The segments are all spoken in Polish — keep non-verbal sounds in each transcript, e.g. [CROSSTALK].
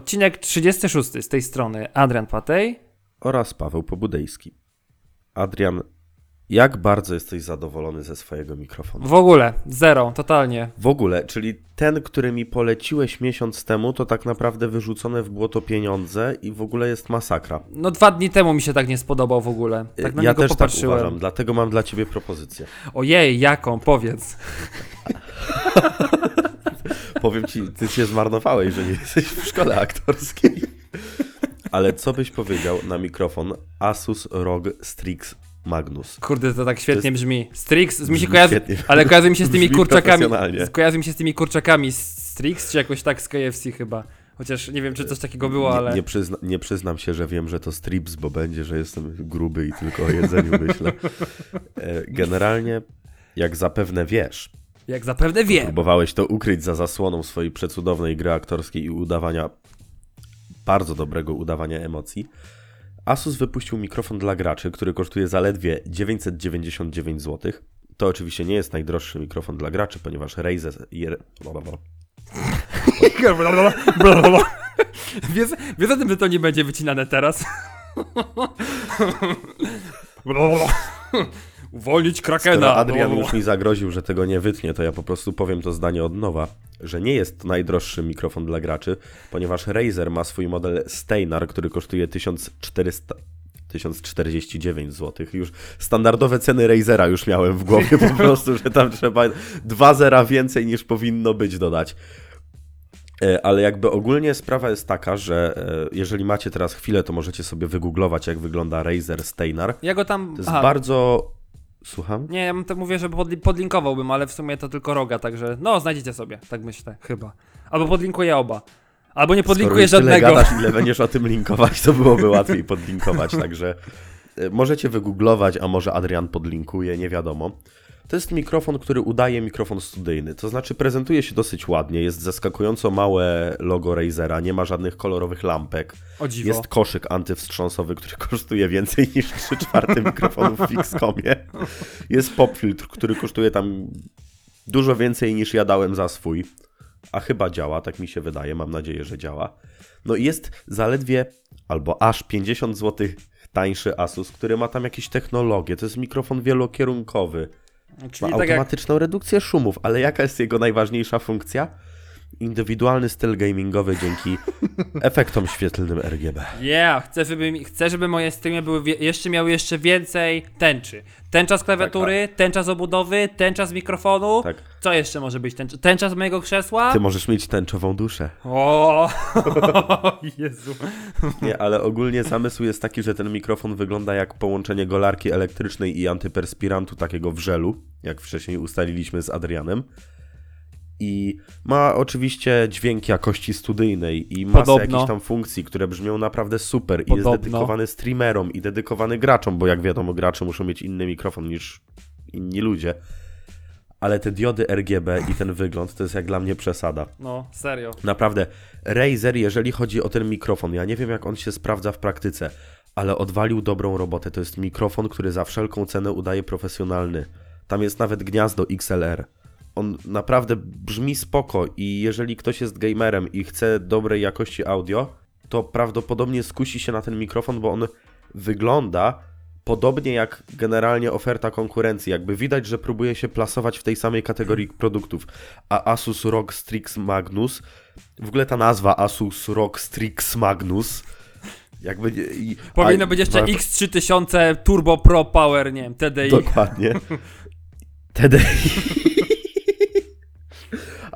Odcinek 36 z tej strony Adrian Patej. oraz Paweł Pobudejski. Adrian, jak bardzo jesteś zadowolony ze swojego mikrofonu? W ogóle, zero, totalnie. W ogóle, czyli ten, który mi poleciłeś miesiąc temu, to tak naprawdę wyrzucone w błoto pieniądze i w ogóle jest masakra. No dwa dni temu mi się tak nie spodobał w ogóle. Tak na ja niego też tak popatrzyłem. uważam, dlatego mam dla ciebie propozycję. Ojej, jaką, powiedz. [LAUGHS] Powiem ci, ty się zmarnowałeś, że nie jesteś w szkole aktorskiej. Ale co byś powiedział na mikrofon Asus ROG Strix Magnus? Kurde, to tak świetnie To brzmi. Strix, mi się kojarzy, świetnie. ale kojarzy mi się z tymi Brzmi kurczakami. Kojarzy mi się z tymi kurczakami Strix, czy jakoś tak z KFC chyba. Chociaż nie wiem, czy coś takiego było, ale... Nie, nie, przyzna, nie przyznam się, że wiem, że to strips, bo będzie, że jestem gruby i tylko o jedzeniu myślę. E, Generalnie, jak zapewne wiesz, Jak zapewne wiem. próbowałeś to ukryć za zasłoną swojej przecudownej gry aktorskiej i udawania, bardzo dobrego udawania emocji, Asus wypuścił mikrofon dla graczy, który kosztuje zaledwie 999 zł. To oczywiście nie jest najdroższy mikrofon dla graczy, ponieważ Razer... [LAUGHS] Wiesz, wiesz o tym, że to nie będzie wycinane teraz? [LAUGHS] Uwolnić Krakena. Skoro Adrian już mi zagroził, że tego nie wytnie, to ja po prostu powiem to zdanie od nowa, że nie jest to najdroższy mikrofon dla graczy, ponieważ Razer ma swój model Steinar, który kosztuje 1400 1049 zł. Już standardowe ceny Razera już miałem w głowie po [LAUGHS] prostu, że tam trzeba dwa zera więcej niż powinno być dodać. E, Ale jakby ogólnie sprawa jest taka, że e, jeżeli macie teraz chwilę, to możecie sobie wygooglować, jak wygląda Razer Steinar. Ja go tam... To jest Aha, bardzo... Słucham? Nie, ja bym tak mówię, że podli- podlinkowałbym, ale w sumie to tylko roga, także no, znajdziecie sobie, tak myślę, chyba. Albo podlinkuję oba. Albo nie podlinkuję Skoro już żadnego. Tyle gadasz, ile [LAUGHS] będziesz o tym linkować, to byłoby łatwiej podlinkować, także e, możecie wygooglować, a może Adrian podlinkuje, nie wiadomo. To jest mikrofon, który udaje mikrofon studyjny, to znaczy prezentuje się dosyć ładnie, jest zaskakująco małe logo Razera, nie ma żadnych kolorowych lampek. O dziwo. Jest koszyk antywstrząsowy, który [LAUGHS] kosztuje więcej niż 3 czwarte mikrofonów w Fixcomie. Jest popfiltr, który kosztuje tam dużo więcej niż ja dałem za swój. A chyba działa, tak mi się wydaje, mam nadzieję, że działa. No i jest zaledwie albo aż 50 zł tańszy Asus, który ma tam jakieś technologie. To jest mikrofon wielokierunkowy. Czyli tak jak... automatyczną redukcję szumów, ale jaka jest jego najważniejsza funkcja? Indywidualny styl gamingowy dzięki [LAUGHS] efektom świetlnym RGB. Yeah, chcę żeby, chcę, żeby moje streamy były jeszcze miały jeszcze więcej tęczy. Tęcza z klawiatury, tęcza z obudowy, tęcza z mikrofonu. Tak. Co jeszcze może być tęcza? Tęcza z mojego krzesła? Ty możesz mieć tęczową duszę. O, [LAUGHS] Jezu. Nie, ale ogólnie zamysł jest taki, że ten mikrofon wygląda jak połączenie golarki elektrycznej i antyperspirantu takiego w żelu, jak wcześniej ustaliliśmy z Adrianem. I ma oczywiście dźwięk jakości studyjnej i masę Podobno. jakichś tam funkcji, które brzmią naprawdę super i Podobno. jest dedykowany streamerom i dedykowany graczom, bo jak wiadomo gracze muszą mieć inny mikrofon niż inni ludzie. Ale te diody RGB i ten wygląd to jest jak dla mnie przesada. No, serio. Naprawdę, Razer, jeżeli chodzi o ten mikrofon, ja nie wiem jak on się sprawdza w praktyce, ale odwalił dobrą robotę. To jest mikrofon, który za wszelką cenę udaje profesjonalny. Tam jest nawet gniazdo XLR. On naprawdę brzmi spoko i jeżeli ktoś jest gamerem i chce dobrej jakości audio, to prawdopodobnie skusi się na ten mikrofon, bo on wygląda podobnie jak generalnie oferta konkurencji. Jakby widać, że próbuje się plasować w tej samej kategorii produktów. A Asus ROG Strix Magnus, w ogóle ta nazwa Asus ROG Strix Magnus, jakby... nie- I, Powinno a- być jeszcze wa- X3000 Turbo Pro Power, nie wiem, TDI. Dokładnie. TDI. [LAUGHS]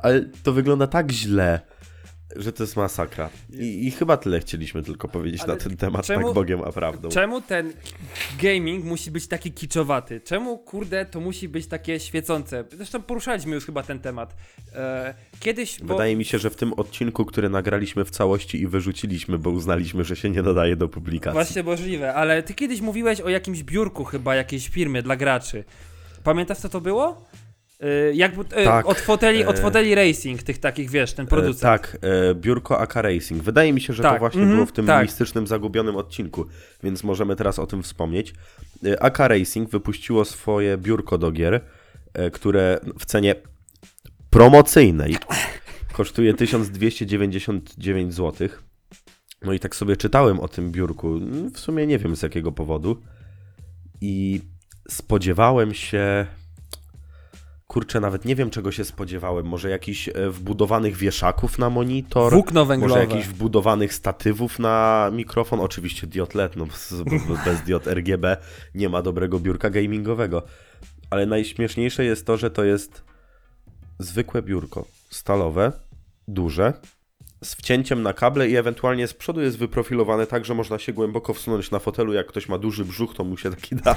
Ale to wygląda tak źle, że to jest masakra. I, i chyba tyle chcieliśmy tylko powiedzieć Ale na ten temat, czemu- tak Bogiem a prawdą. Czemu ten gaming musi być taki kiczowaty? Czemu, kurde, to musi być takie świecące? Zresztą poruszaliśmy już chyba ten temat. E, kiedyś, bo... Wydaje mi się, że w tym odcinku, który nagraliśmy w całości i wyrzuciliśmy, bo uznaliśmy, że się nie nadaje do publikacji. Właśnie możliwe, ale ty kiedyś mówiłeś o jakimś biurku chyba jakiejś firmy dla graczy. Pamiętasz co to było? Y, Jak y, Tak, od, foteli, od e, foteli racing, tych takich, wiesz, ten E, producent. tak, e, biurko AK Racing. Wydaje mi się, że to Tak, właśnie mhm, było w tym tak. mistycznym, zagubionym odcinku, więc możemy teraz o tym wspomnieć. AK Racing wypuściło swoje biurko do gier, które w cenie promocyjnej kosztuje 1299 zł. No i tak sobie czytałem o tym biurku. W sumie nie wiem z jakiego powodu. I spodziewałem się. Kurczę, nawet nie wiem czego się spodziewałem. Może jakichś e, wbudowanych wieszaków na monitor. Włókno węglowe. Może jakichś wbudowanych statywów na mikrofon. Oczywiście diod LED, no [LAUGHS] bez- diod RGB nie ma dobrego biurka gamingowego. Ale najśmieszniejsze jest to, że to jest zwykłe biurko stalowe, duże, z wcięciem na kable i ewentualnie z przodu jest wyprofilowane tak, że można się głęboko wsunąć na fotelu. Jak ktoś ma duży brzuch, to mu się taki [LAUGHS] da.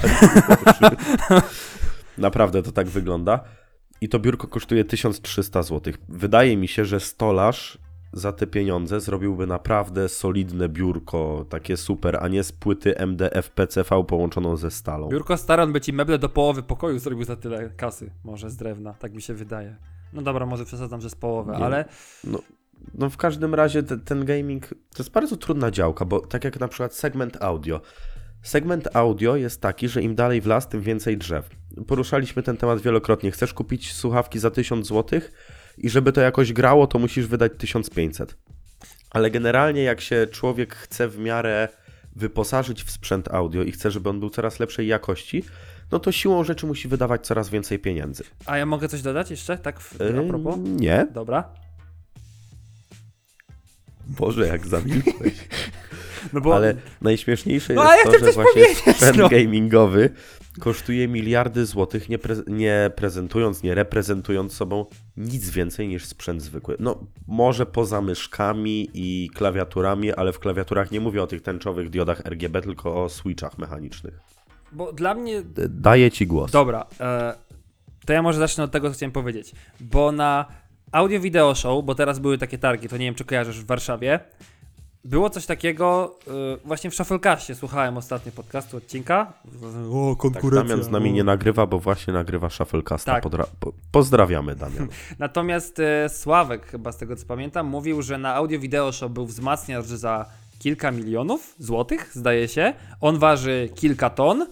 [LAUGHS] Naprawdę to tak wygląda. I to biurko kosztuje 1300 zł. Wydaje mi się, że stolarz za te pieniądze zrobiłby naprawdę solidne biurko, takie super, a nie z płyty MDF PCV połączoną ze stalą. Biurko Staron by ci meble do połowy pokoju zrobił za tyle kasy. Może z drewna, tak mi się wydaje. No dobra, może przesadzam, że z połowy, Nie. ale No, no w każdym razie te, ten gaming to jest bardzo trudna działka, bo tak jak na przykład segment audio. Segment audio jest taki, że im dalej w las, tym więcej drzew. Poruszaliśmy ten temat wielokrotnie. Chcesz kupić słuchawki za 1000 zł i żeby to jakoś grało, to musisz wydać 1500. Ale generalnie jak się człowiek chce w miarę wyposażyć w sprzęt audio i chce, żeby on był coraz lepszej jakości, no to siłą rzeczy musi wydawać coraz więcej pieniędzy. A ja mogę coś dodać jeszcze? Tak w, a Yy, propos? nie, Dobra. Boże, jak zamilkłeś. [LAUGHS] No bo Ale najśmieszniejsze No, jest to, że właśnie sprzęt no. gamingowy kosztuje miliardy złotych, nie, pre- nie prezentując, nie reprezentując sobą nic więcej niż sprzęt zwykły. No, może poza myszkami i klawiaturami, ale w klawiaturach nie mówię o tych tęczowych diodach RGB, tylko o switchach mechanicznych. bo dla mnie Daję ci głos. Dobra, e, to ja może zacznę od tego, co chciałem powiedzieć. Bo na Audio Video Show, bo teraz były takie targi, to nie wiem, czy kojarzysz w Warszawie, było coś takiego, e, właśnie w Shufflecastie słuchałem ostatnio podcastu, odcinka. O, Tak, Damian z nami nie nagrywa, bo właśnie nagrywa Shufflecasta. Tak. Podra- po- pozdrawiamy, Damian. [LAUGHS] Natomiast e, Sławek, chyba z tego co pamiętam, mówił, że na Audio Video Show był wzmacniacz za kilka milionów złotych, zdaje się. On waży kilka ton.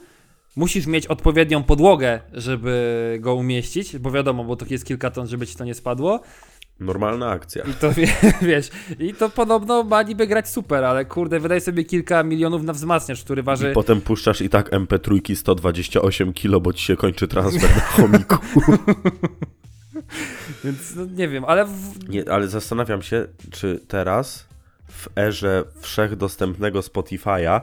Musisz mieć odpowiednią podłogę, żeby go umieścić, bo wiadomo, bo to jest kilka ton, żeby ci to nie spadło. Normalna akcja. I to wie, [LAUGHS] wiesz, i to podobno ma niby grać super, ale kurde, wydaj sobie kilka milionów na wzmacniacz, który waży. I potem puszczasz i tak MP3 128 kilo, bo ci się kończy transfer na chomiku. [LAUGHS] Więc no, nie wiem, ale w... Nie, ale zastanawiam się, czy teraz w erze wszechdostępnego Spotify'a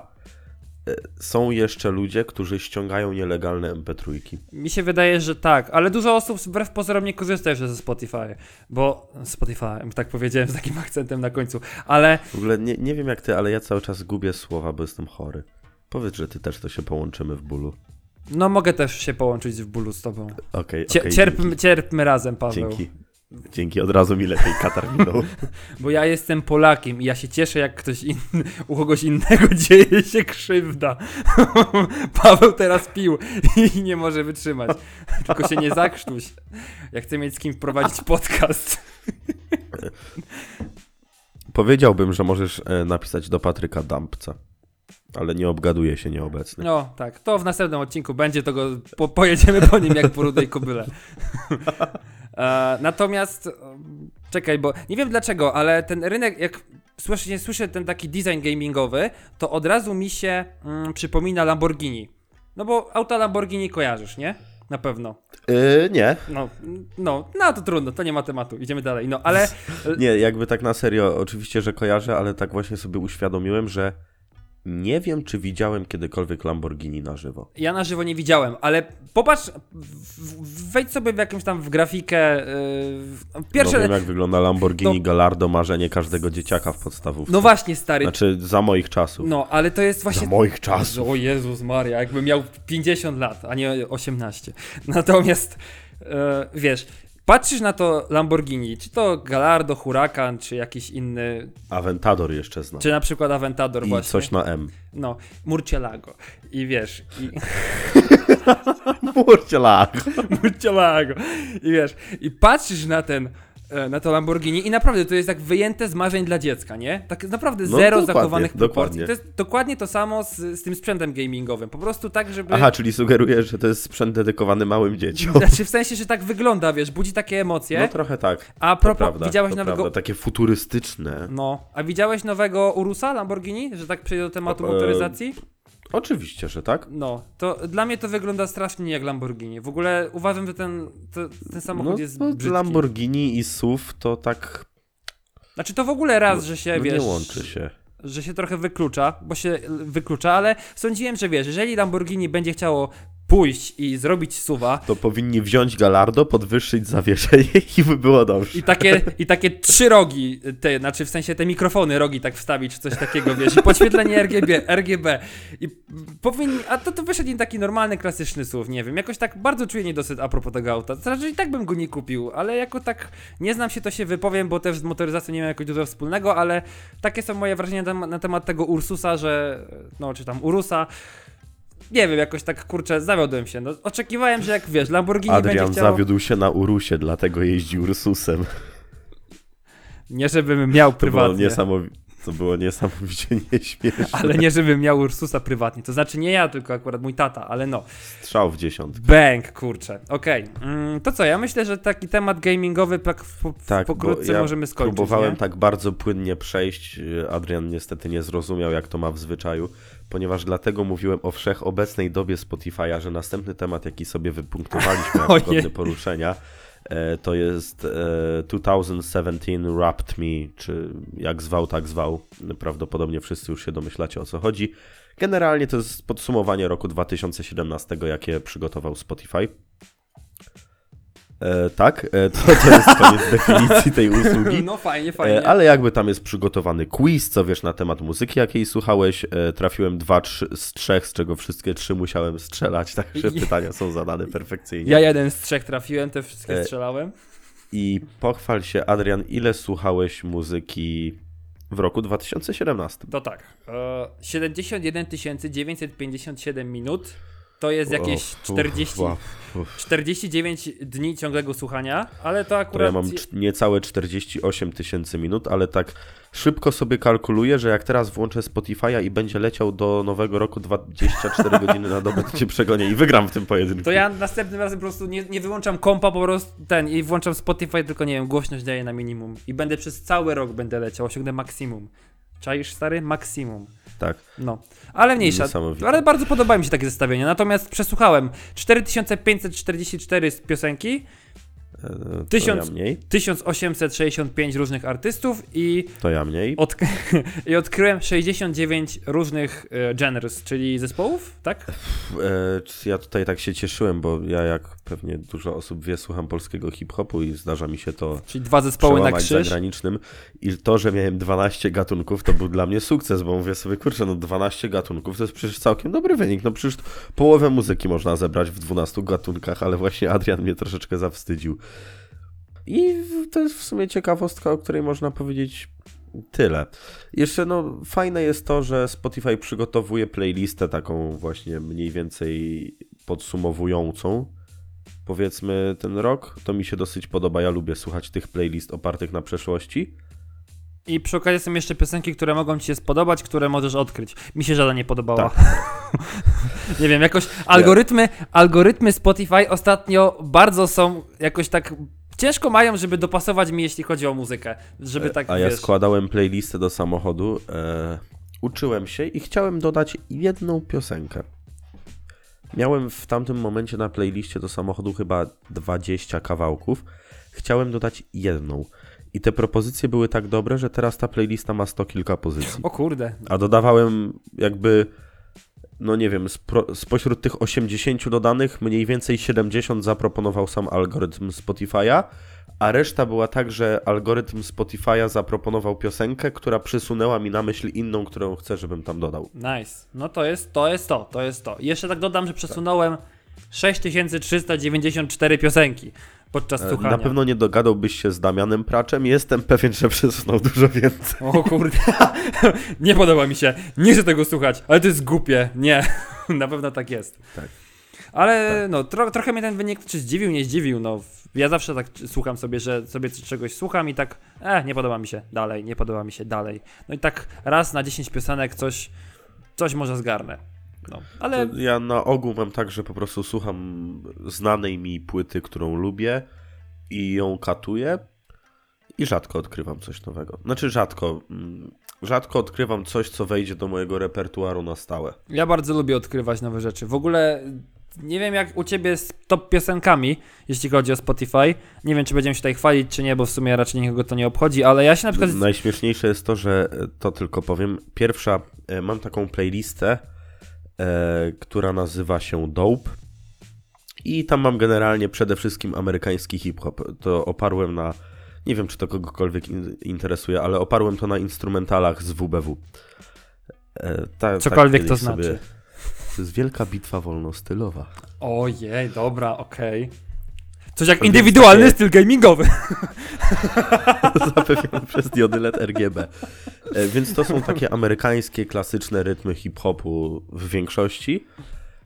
są jeszcze ludzie, którzy ściągają nielegalne MP3. mi się wydaje, że tak, ale dużo osób wbrew pozorom nie korzysta jeszcze ze Spotify, bo Spotify, tak powiedziałem z takim [LAUGHS] akcentem na końcu, ale W ogóle nie, nie wiem jak ty, ale ja cały czas gubię słowa, bo jestem chory. Powiedz, że ty też to się połączymy w bólu. no mogę też się połączyć w bólu z tobą. Okej, Cie, okej, cierpmy, dzięki. cierpmy razem, Paweł. Dzięki. Dzięki, od razu mi lepiej katar minął. [LAUGHS] Bo ja jestem Polakiem i ja się cieszę, jak ktoś inny, u kogoś innego [LAUGHS] dzieje się krzywda. [LAUGHS] Paweł teraz pił i nie może wytrzymać. Tylko się nie zakrztuś. Ja chcę mieć z kim prowadzić podcast. Powiedziałbym, że możesz e, napisać do Patryka Dampca, ale nie obgaduje się nieobecny. No tak, to w następnym odcinku będzie, to go po, pojedziemy po nim jak po rudej kobyle. E, natomiast, um, czekaj, bo nie wiem dlaczego, ale ten rynek, jak słyszę, słyszę ten taki design gamingowy, to od razu mi się mm, przypomina Lamborghini. No bo auta Lamborghini kojarzysz, nie? Na pewno. Yy, nie, No, no, no to trudno, to nie ma tematu, idziemy dalej. No, ale [LAUGHS] Nie, jakby tak na serio, oczywiście, że kojarzę, ale tak właśnie sobie uświadomiłem, że nie wiem, czy widziałem kiedykolwiek Lamborghini na żywo. Ja na żywo nie widziałem, ale popatrz, wejdź sobie w jakąś tam w grafikę. Yy, pierwsze. No wiem, jak wygląda Lamborghini No- Gallardo, marzenie każdego dzieciaka w podstawówce. no właśnie, stary. Znaczy, za moich czasów. No, ale to jest właśnie. Za moich czasów. O Jezus Maria, jakbym miał 50 lat, a nie 18. Natomiast e, wiesz, patrzysz na to Lamborghini, czy to Gallardo, Huracan, czy jakiś inny, Aventador jeszcze znam. czy na przykład Aventador I właśnie. coś na M. No, Murcielago. I wiesz, i [LAUGHS] Murcielak. [LAUGHS] Murcielago. I wiesz, i patrzysz na ten na to Lamborghini i naprawdę to jest jak wyjęte z marzeń dla dziecka, nie? Tak naprawdę No, zero zachowanych proporcji. dokładnie. To jest dokładnie to samo z, z tym sprzętem gamingowym. Po prostu tak, żeby... Aha, czyli sugerujesz, że to jest sprzęt dedykowany małym dzieciom. [LAUGHS] Znaczy w sensie, że tak wygląda, wiesz, budzi takie emocje. No trochę tak. a propos, prawda, widziałeś nowego... prawda. Takie futurystyczne. No, a widziałeś nowego Urusa Lamborghini? Że tak przejdę do tematu E, motoryzacji? Oczywiście, że tak. No, to dla mnie to wygląda strasznie jak Lamborghini. W ogóle uważam, że ten, to, ten samochód No, jest no brzydki. Lamborghini i SUV to tak Znaczy to w ogóle raz, że się, no, wiesz... nie łączy się. że się trochę wyklucza, bo się wyklucza, ale sądziłem, że wiesz, jeżeli Lamborghini będzie chciało pójść i zrobić suwa To powinni wziąć Galardo, podwyższyć zawieszenie [LAUGHS] i by było dobrze. i takie, i takie trzy rogi, te, znaczy w sensie te mikrofony rogi tak wstawić, czy coś takiego, wiesz, i podświetlenie RGB, RGB. I powinni, a to, to wyszedł im taki normalny, klasyczny SUV, nie wiem, jakoś tak bardzo czuję niedosyt a propos tego auta. Znaczy i tak bym go nie kupił, ale jako tak nie znam się, to się wypowiem, bo też z motoryzacją nie mam jakoś dużo wspólnego, ale takie są moje wrażenia na temat tego Ursusa, że, no czy tam Urusa, nie wiem, jakoś tak, kurczę, zawiodłem się. No, oczekiwałem, że jak wiesz, Lamborghini Adrian będzie chciało... zawiódł się na Urusie, dlatego jeździł Ursusem. Nie, żebym miał To było, prywatnie. niesamowi- to było niesamowicie [LAUGHS] nieśmieszne. Ale nie, żebym miał Ursusa prywatnie. To znaczy nie ja, tylko akurat mój tata, ale no. Strzał w dziesiątkę. Bang, kurczę. Okej. Mm, to co, ja myślę, że taki temat gamingowy tak w, w, Tak, pokrótce ja możemy skończyć. Próbowałem nie? tak bardzo płynnie przejść. Adrian niestety nie zrozumiał, jak to ma w zwyczaju, ponieważ dlatego mówiłem o wszechobecnej dobie Spotify'a, że następny temat, jaki sobie wypunktowaliśmy [LAUGHS] jako godny poruszenia, e, to jest e, 2017 Wrapped Me, czy jak zwał, tak zwał. Prawdopodobnie wszyscy już się domyślacie o co chodzi. Generalnie to jest podsumowanie roku 2017, jakie przygotował Spotify. E, tak, e, to, to jest koniec [LAUGHS] definicji tej usługi. No fajnie, fajnie. E, ale jakby tam jest przygotowany quiz, co wiesz na temat muzyki, jakiej słuchałeś. E, trafiłem dwa trzy, z trzech, z czego wszystkie trzy musiałem strzelać, także [LAUGHS] pytania są zadane perfekcyjnie. Ja jeden z trzech trafiłem, te wszystkie E, strzelałem. I pochwal się, Adrian, ile słuchałeś muzyki w roku 2017? To tak. E, 71 957 minut. To jest jakieś Uff, 40, uff, uff. 49 dni ciągłego słuchania, ale to To ja akurat... mam niecałe 48 tysięcy minut, ale tak szybko sobie kalkuluję, że jak teraz włączę Spotify'a i będzie leciał do nowego roku 24 [LAUGHS] godziny na dobę, to cię przegonię i wygram w tym pojedynku. To ja następnym razem po prostu nie, nie wyłączam kompa, po prostu ten i włączam Spotify, tylko nie wiem, głośność daję na minimum. I będę przez cały rok będę leciał, osiągnę maksimum. Czaisz stary? Maksimum. Tak. No. Ale mniejsza. Ale bardzo podoba mi się takie zestawienie. Natomiast przesłuchałem 4544 z piosenki, E, To Tysiąc- ja mniej, 1865 różnych artystów i, to ja mniej. odk [LAUGHS] i odkryłem 69 różnych e, genres, czyli zespołów, tak? E, Ja tutaj tak się cieszyłem, bo ja jak pewnie dużo osób wie, słucham polskiego hip-hopu i zdarza mi się to Czyli dwa zespoły na krzyż. zagranicznym. I to, że miałem 12 gatunków, to był dla mnie sukces, bo mówię sobie, kurczę, no 12 gatunków to jest przecież całkiem dobry wynik. No przecież połowę muzyki można zebrać w 12 gatunkach, ale właśnie Adrian mnie troszeczkę zawstydził. I to jest w sumie ciekawostka, o której można powiedzieć tyle. Jeszcze no fajne jest to, że Spotify przygotowuje playlistę taką właśnie mniej więcej podsumowującą powiedzmy ten rok. To mi się dosyć podoba. Ja lubię słuchać tych playlist opartych na przeszłości. I przy okazji są jeszcze piosenki, które mogą ci się spodobać, które możesz odkryć. Mi się żadna nie podobała. Tak. [LAUGHS] nie wiem, jakoś algorytmy, algorytmy Spotify ostatnio bardzo są jakoś tak ciężko mają, żeby dopasować mi, jeśli chodzi o muzykę. Żeby tak, E, A ja wiesz... składałem playlistę do samochodu, e, uczyłem się i chciałem dodać jedną piosenkę. Miałem w tamtym momencie na playliście do samochodu chyba 20 kawałków. Chciałem dodać jedną. I te propozycje były tak dobre, że teraz ta playlista ma sto kilka pozycji. O kurde. A dodawałem jakby, no nie wiem, spro, spośród tych 80 dodanych, mniej więcej 70 zaproponował sam algorytm Spotify'a, a reszta była tak, że algorytm Spotify'a zaproponował piosenkę, która przysunęła mi na myśl inną, którą chcę, żebym tam dodał. Nice. No to jest to, jest to, to jest to. Jeszcze tak dodam, że przesunąłem 6394 piosenki podczas E, słuchania. Na pewno nie dogadałbyś się z Damianem Praczem, jestem pewien, że przesunął dużo więcej. O kurde, [LAUGHS] nie podoba mi się, nie chcę tego słuchać, ale to jest głupie, nie, [LAUGHS] na pewno tak jest. Tak. Ale no, tro, trochę mnie ten wynik czy zdziwił, nie zdziwił, no. Ja zawsze tak słucham sobie, że sobie czegoś słucham i tak, e, nie podoba mi się, dalej, nie podoba mi się, dalej. No i tak raz na 10 piosenek coś, coś może zgarnę. No, ale... To ja na ogół mam tak, że po prostu słucham znanej mi płyty, którą lubię i ją katuję i rzadko odkrywam coś nowego. Znaczy rzadko. mm, Rzadko odkrywam coś, co wejdzie do mojego repertuaru na stałe. Ja bardzo lubię odkrywać nowe rzeczy. W ogóle nie wiem jak u ciebie z top piosenkami, jeśli chodzi o Spotify. Nie wiem, czy będziemy się tutaj chwalić, czy nie, bo w sumie raczej nikogo to nie obchodzi, ale ja się na przykład... Najśmieszniejsze jest to, że e, to tylko powiem. Pierwsza, e, mam taką playlistę, e, która nazywa się Dope. I tam mam generalnie przede wszystkim amerykański hip-hop. To oparłem na. Nie wiem, czy to kogokolwiek in, interesuje, ale oparłem to na instrumentalach z WBW. E, ta, Cokolwiek tak to kiedyś sobie- znaczy. To jest wielka bitwa wolnostylowa. Ojej, dobra, okej. Coś jak indywidualny jest styl gamingowy. [LAUGHS] zapewniony przez diodylet RGB. E, Więc to są takie amerykańskie, klasyczne rytmy hip-hopu w większości.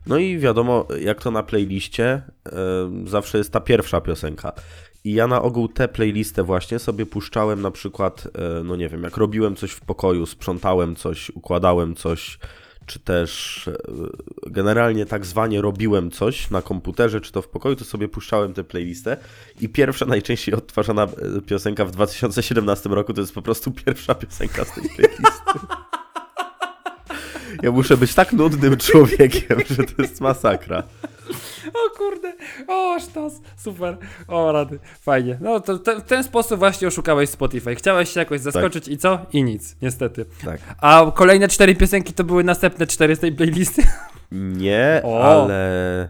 No i wiadomo, jak to na playliście, e, zawsze jest ta pierwsza piosenka. I ja na ogół tę playlistę właśnie sobie puszczałem na przykład, e, no nie wiem, jak robiłem coś w pokoju, sprzątałem coś, układałem coś, czy też e, generalnie tak zwanie robiłem coś na komputerze, czy to w pokoju, to sobie puszczałem tę playlistę i pierwsza najczęściej odtwarzana e, piosenka w 2017 roku to jest po prostu pierwsza piosenka z tej playlisty. Ja muszę być tak nudnym człowiekiem, że to jest masakra. O kurde, o sztos, super, o rady, fajnie. No to te, w ten sposób właśnie oszukałeś Spotify. Chciałeś się jakoś zaskoczyć i co? I nic, niestety. Tak. A kolejne cztery piosenki to były następne cztery z tej playlisty? [LAUGHS] Nie, O. ale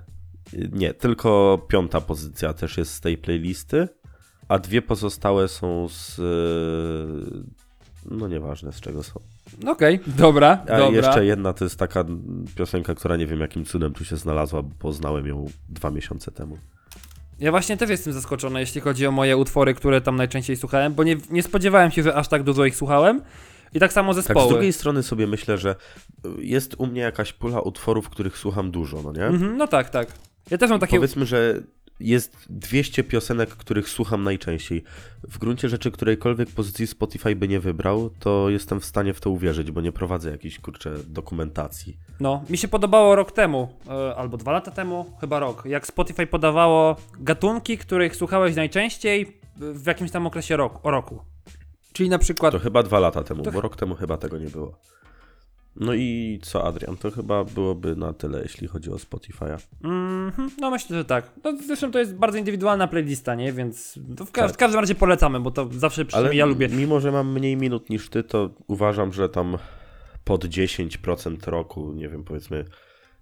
nie, tylko piąta pozycja też jest z tej playlisty, a dwie pozostałe są z no nieważne z czego są. Okej, dobra, A dobra. jeszcze jedna to jest taka piosenka, która nie wiem jakim cudem tu się znalazła, bo poznałem ją dwa miesiące temu. Ja właśnie też jestem zaskoczony, jeśli chodzi o moje utwory, które tam najczęściej słuchałem, bo nie, nie spodziewałem się, że aż tak dużo ich słuchałem. I tak samo Tak, zespoły. z drugiej strony sobie myślę, że jest u mnie jakaś pula utworów, których słucham dużo, no nie? Mhm, no tak, tak. Ja też mam takie... Powiedzmy, że jest 200 piosenek, których słucham najczęściej. W gruncie rzeczy którejkolwiek pozycji Spotify by nie wybrał, to jestem w stanie w to uwierzyć, bo nie prowadzę jakiejś, kurczę, dokumentacji. No, mi się podobało rok temu, e, albo dwa lata temu, chyba rok, jak Spotify podawało gatunki, których słuchałeś najczęściej w jakimś tam okresie roku, o roku. Czyli na przykład... To chyba dwa lata temu, To bo rok temu chyba tego nie było. No i co, Adrian? To chyba byłoby na tyle, jeśli chodzi o Spotify'a. Mhm, no myślę, że tak. No, zresztą to jest bardzo indywidualna playlista, nie? Więc w, ka- Tak. w każdym razie polecamy, bo to zawsze przynajmniej Ale ja lubię. mimo, że mam mniej minut niż ty, to uważam, że tam pod 10% roku, nie wiem, powiedzmy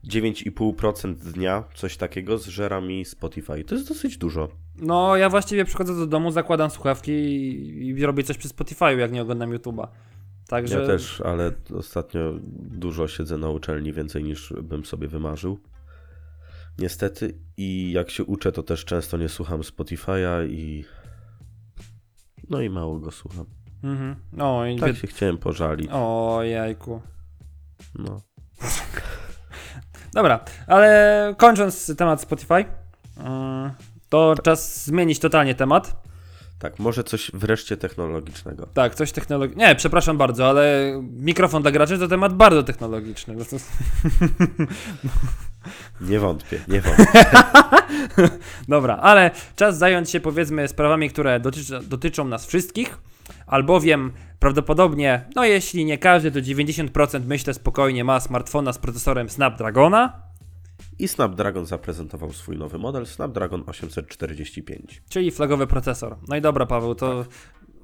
9,5% dnia, coś takiego zżera mi Spotify. To jest dosyć dużo. No, ja właściwie przychodzę do domu, zakładam słuchawki i, i robię coś przy Spotify'u, jak nie oglądam YouTube'a. Także... Ja też, ale ostatnio dużo siedzę na uczelni, więcej niż bym sobie wymarzył. Niestety i jak się uczę, to też często nie słucham Spotify'a i no i mało go słucham. Mhm. No i... Tak się chciałem pożalić. O, jajku. No. [LAUGHS] Dobra, ale kończąc temat Spotify, mm, to czas zmienić totalnie temat. Tak, może coś wreszcie technologicznego. Tak, coś technologicznego. Nie, przepraszam bardzo, ale mikrofon dla graczy to temat bardzo technologiczny. No to... [LAUGHS] Nie wątpię, nie wątpię. [LAUGHS] Dobra, ale czas zająć się powiedzmy sprawami, które dotyczy, dotyczą nas wszystkich, albowiem prawdopodobnie, no jeśli nie każdy, to 90% myślę spokojnie ma smartfona z procesorem Snapdragona, I Snapdragon zaprezentował swój nowy model, Snapdragon 845. czyli flagowy procesor. No i dobra, Paweł, to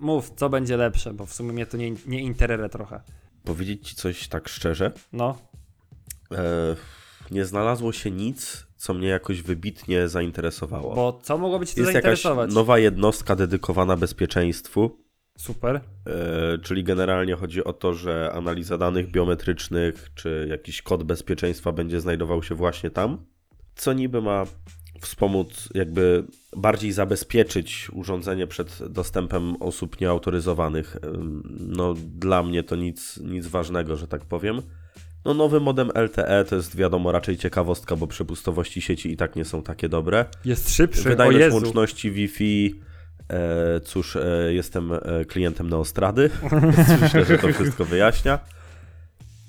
mów, co będzie lepsze, bo w sumie mnie to nie, nie interere trochę. Powiedzieć ci coś tak szczerze, No, e, nie znalazło się nic, co mnie jakoś wybitnie zainteresowało. bo co mogłoby Cię to Jest jakaś zainteresować? nowa jednostka dedykowana bezpieczeństwu, Super. e, czyli generalnie chodzi o to, że analiza danych biometrycznych czy jakiś kod bezpieczeństwa będzie znajdował się właśnie tam, co niby ma wspomóc, jakby bardziej zabezpieczyć urządzenie przed dostępem osób nieautoryzowanych. Ym, No, dla mnie to nic, nic ważnego, że tak powiem. No nowy modem LTE to jest wiadomo raczej ciekawostka, bo przepustowości sieci i tak nie są takie dobre. Jest szybszy, Wydajność łączności Wi-Fi, e, cóż, e, jestem e, klientem Neostrady, [LAUGHS] myślę, że to wszystko wyjaśnia.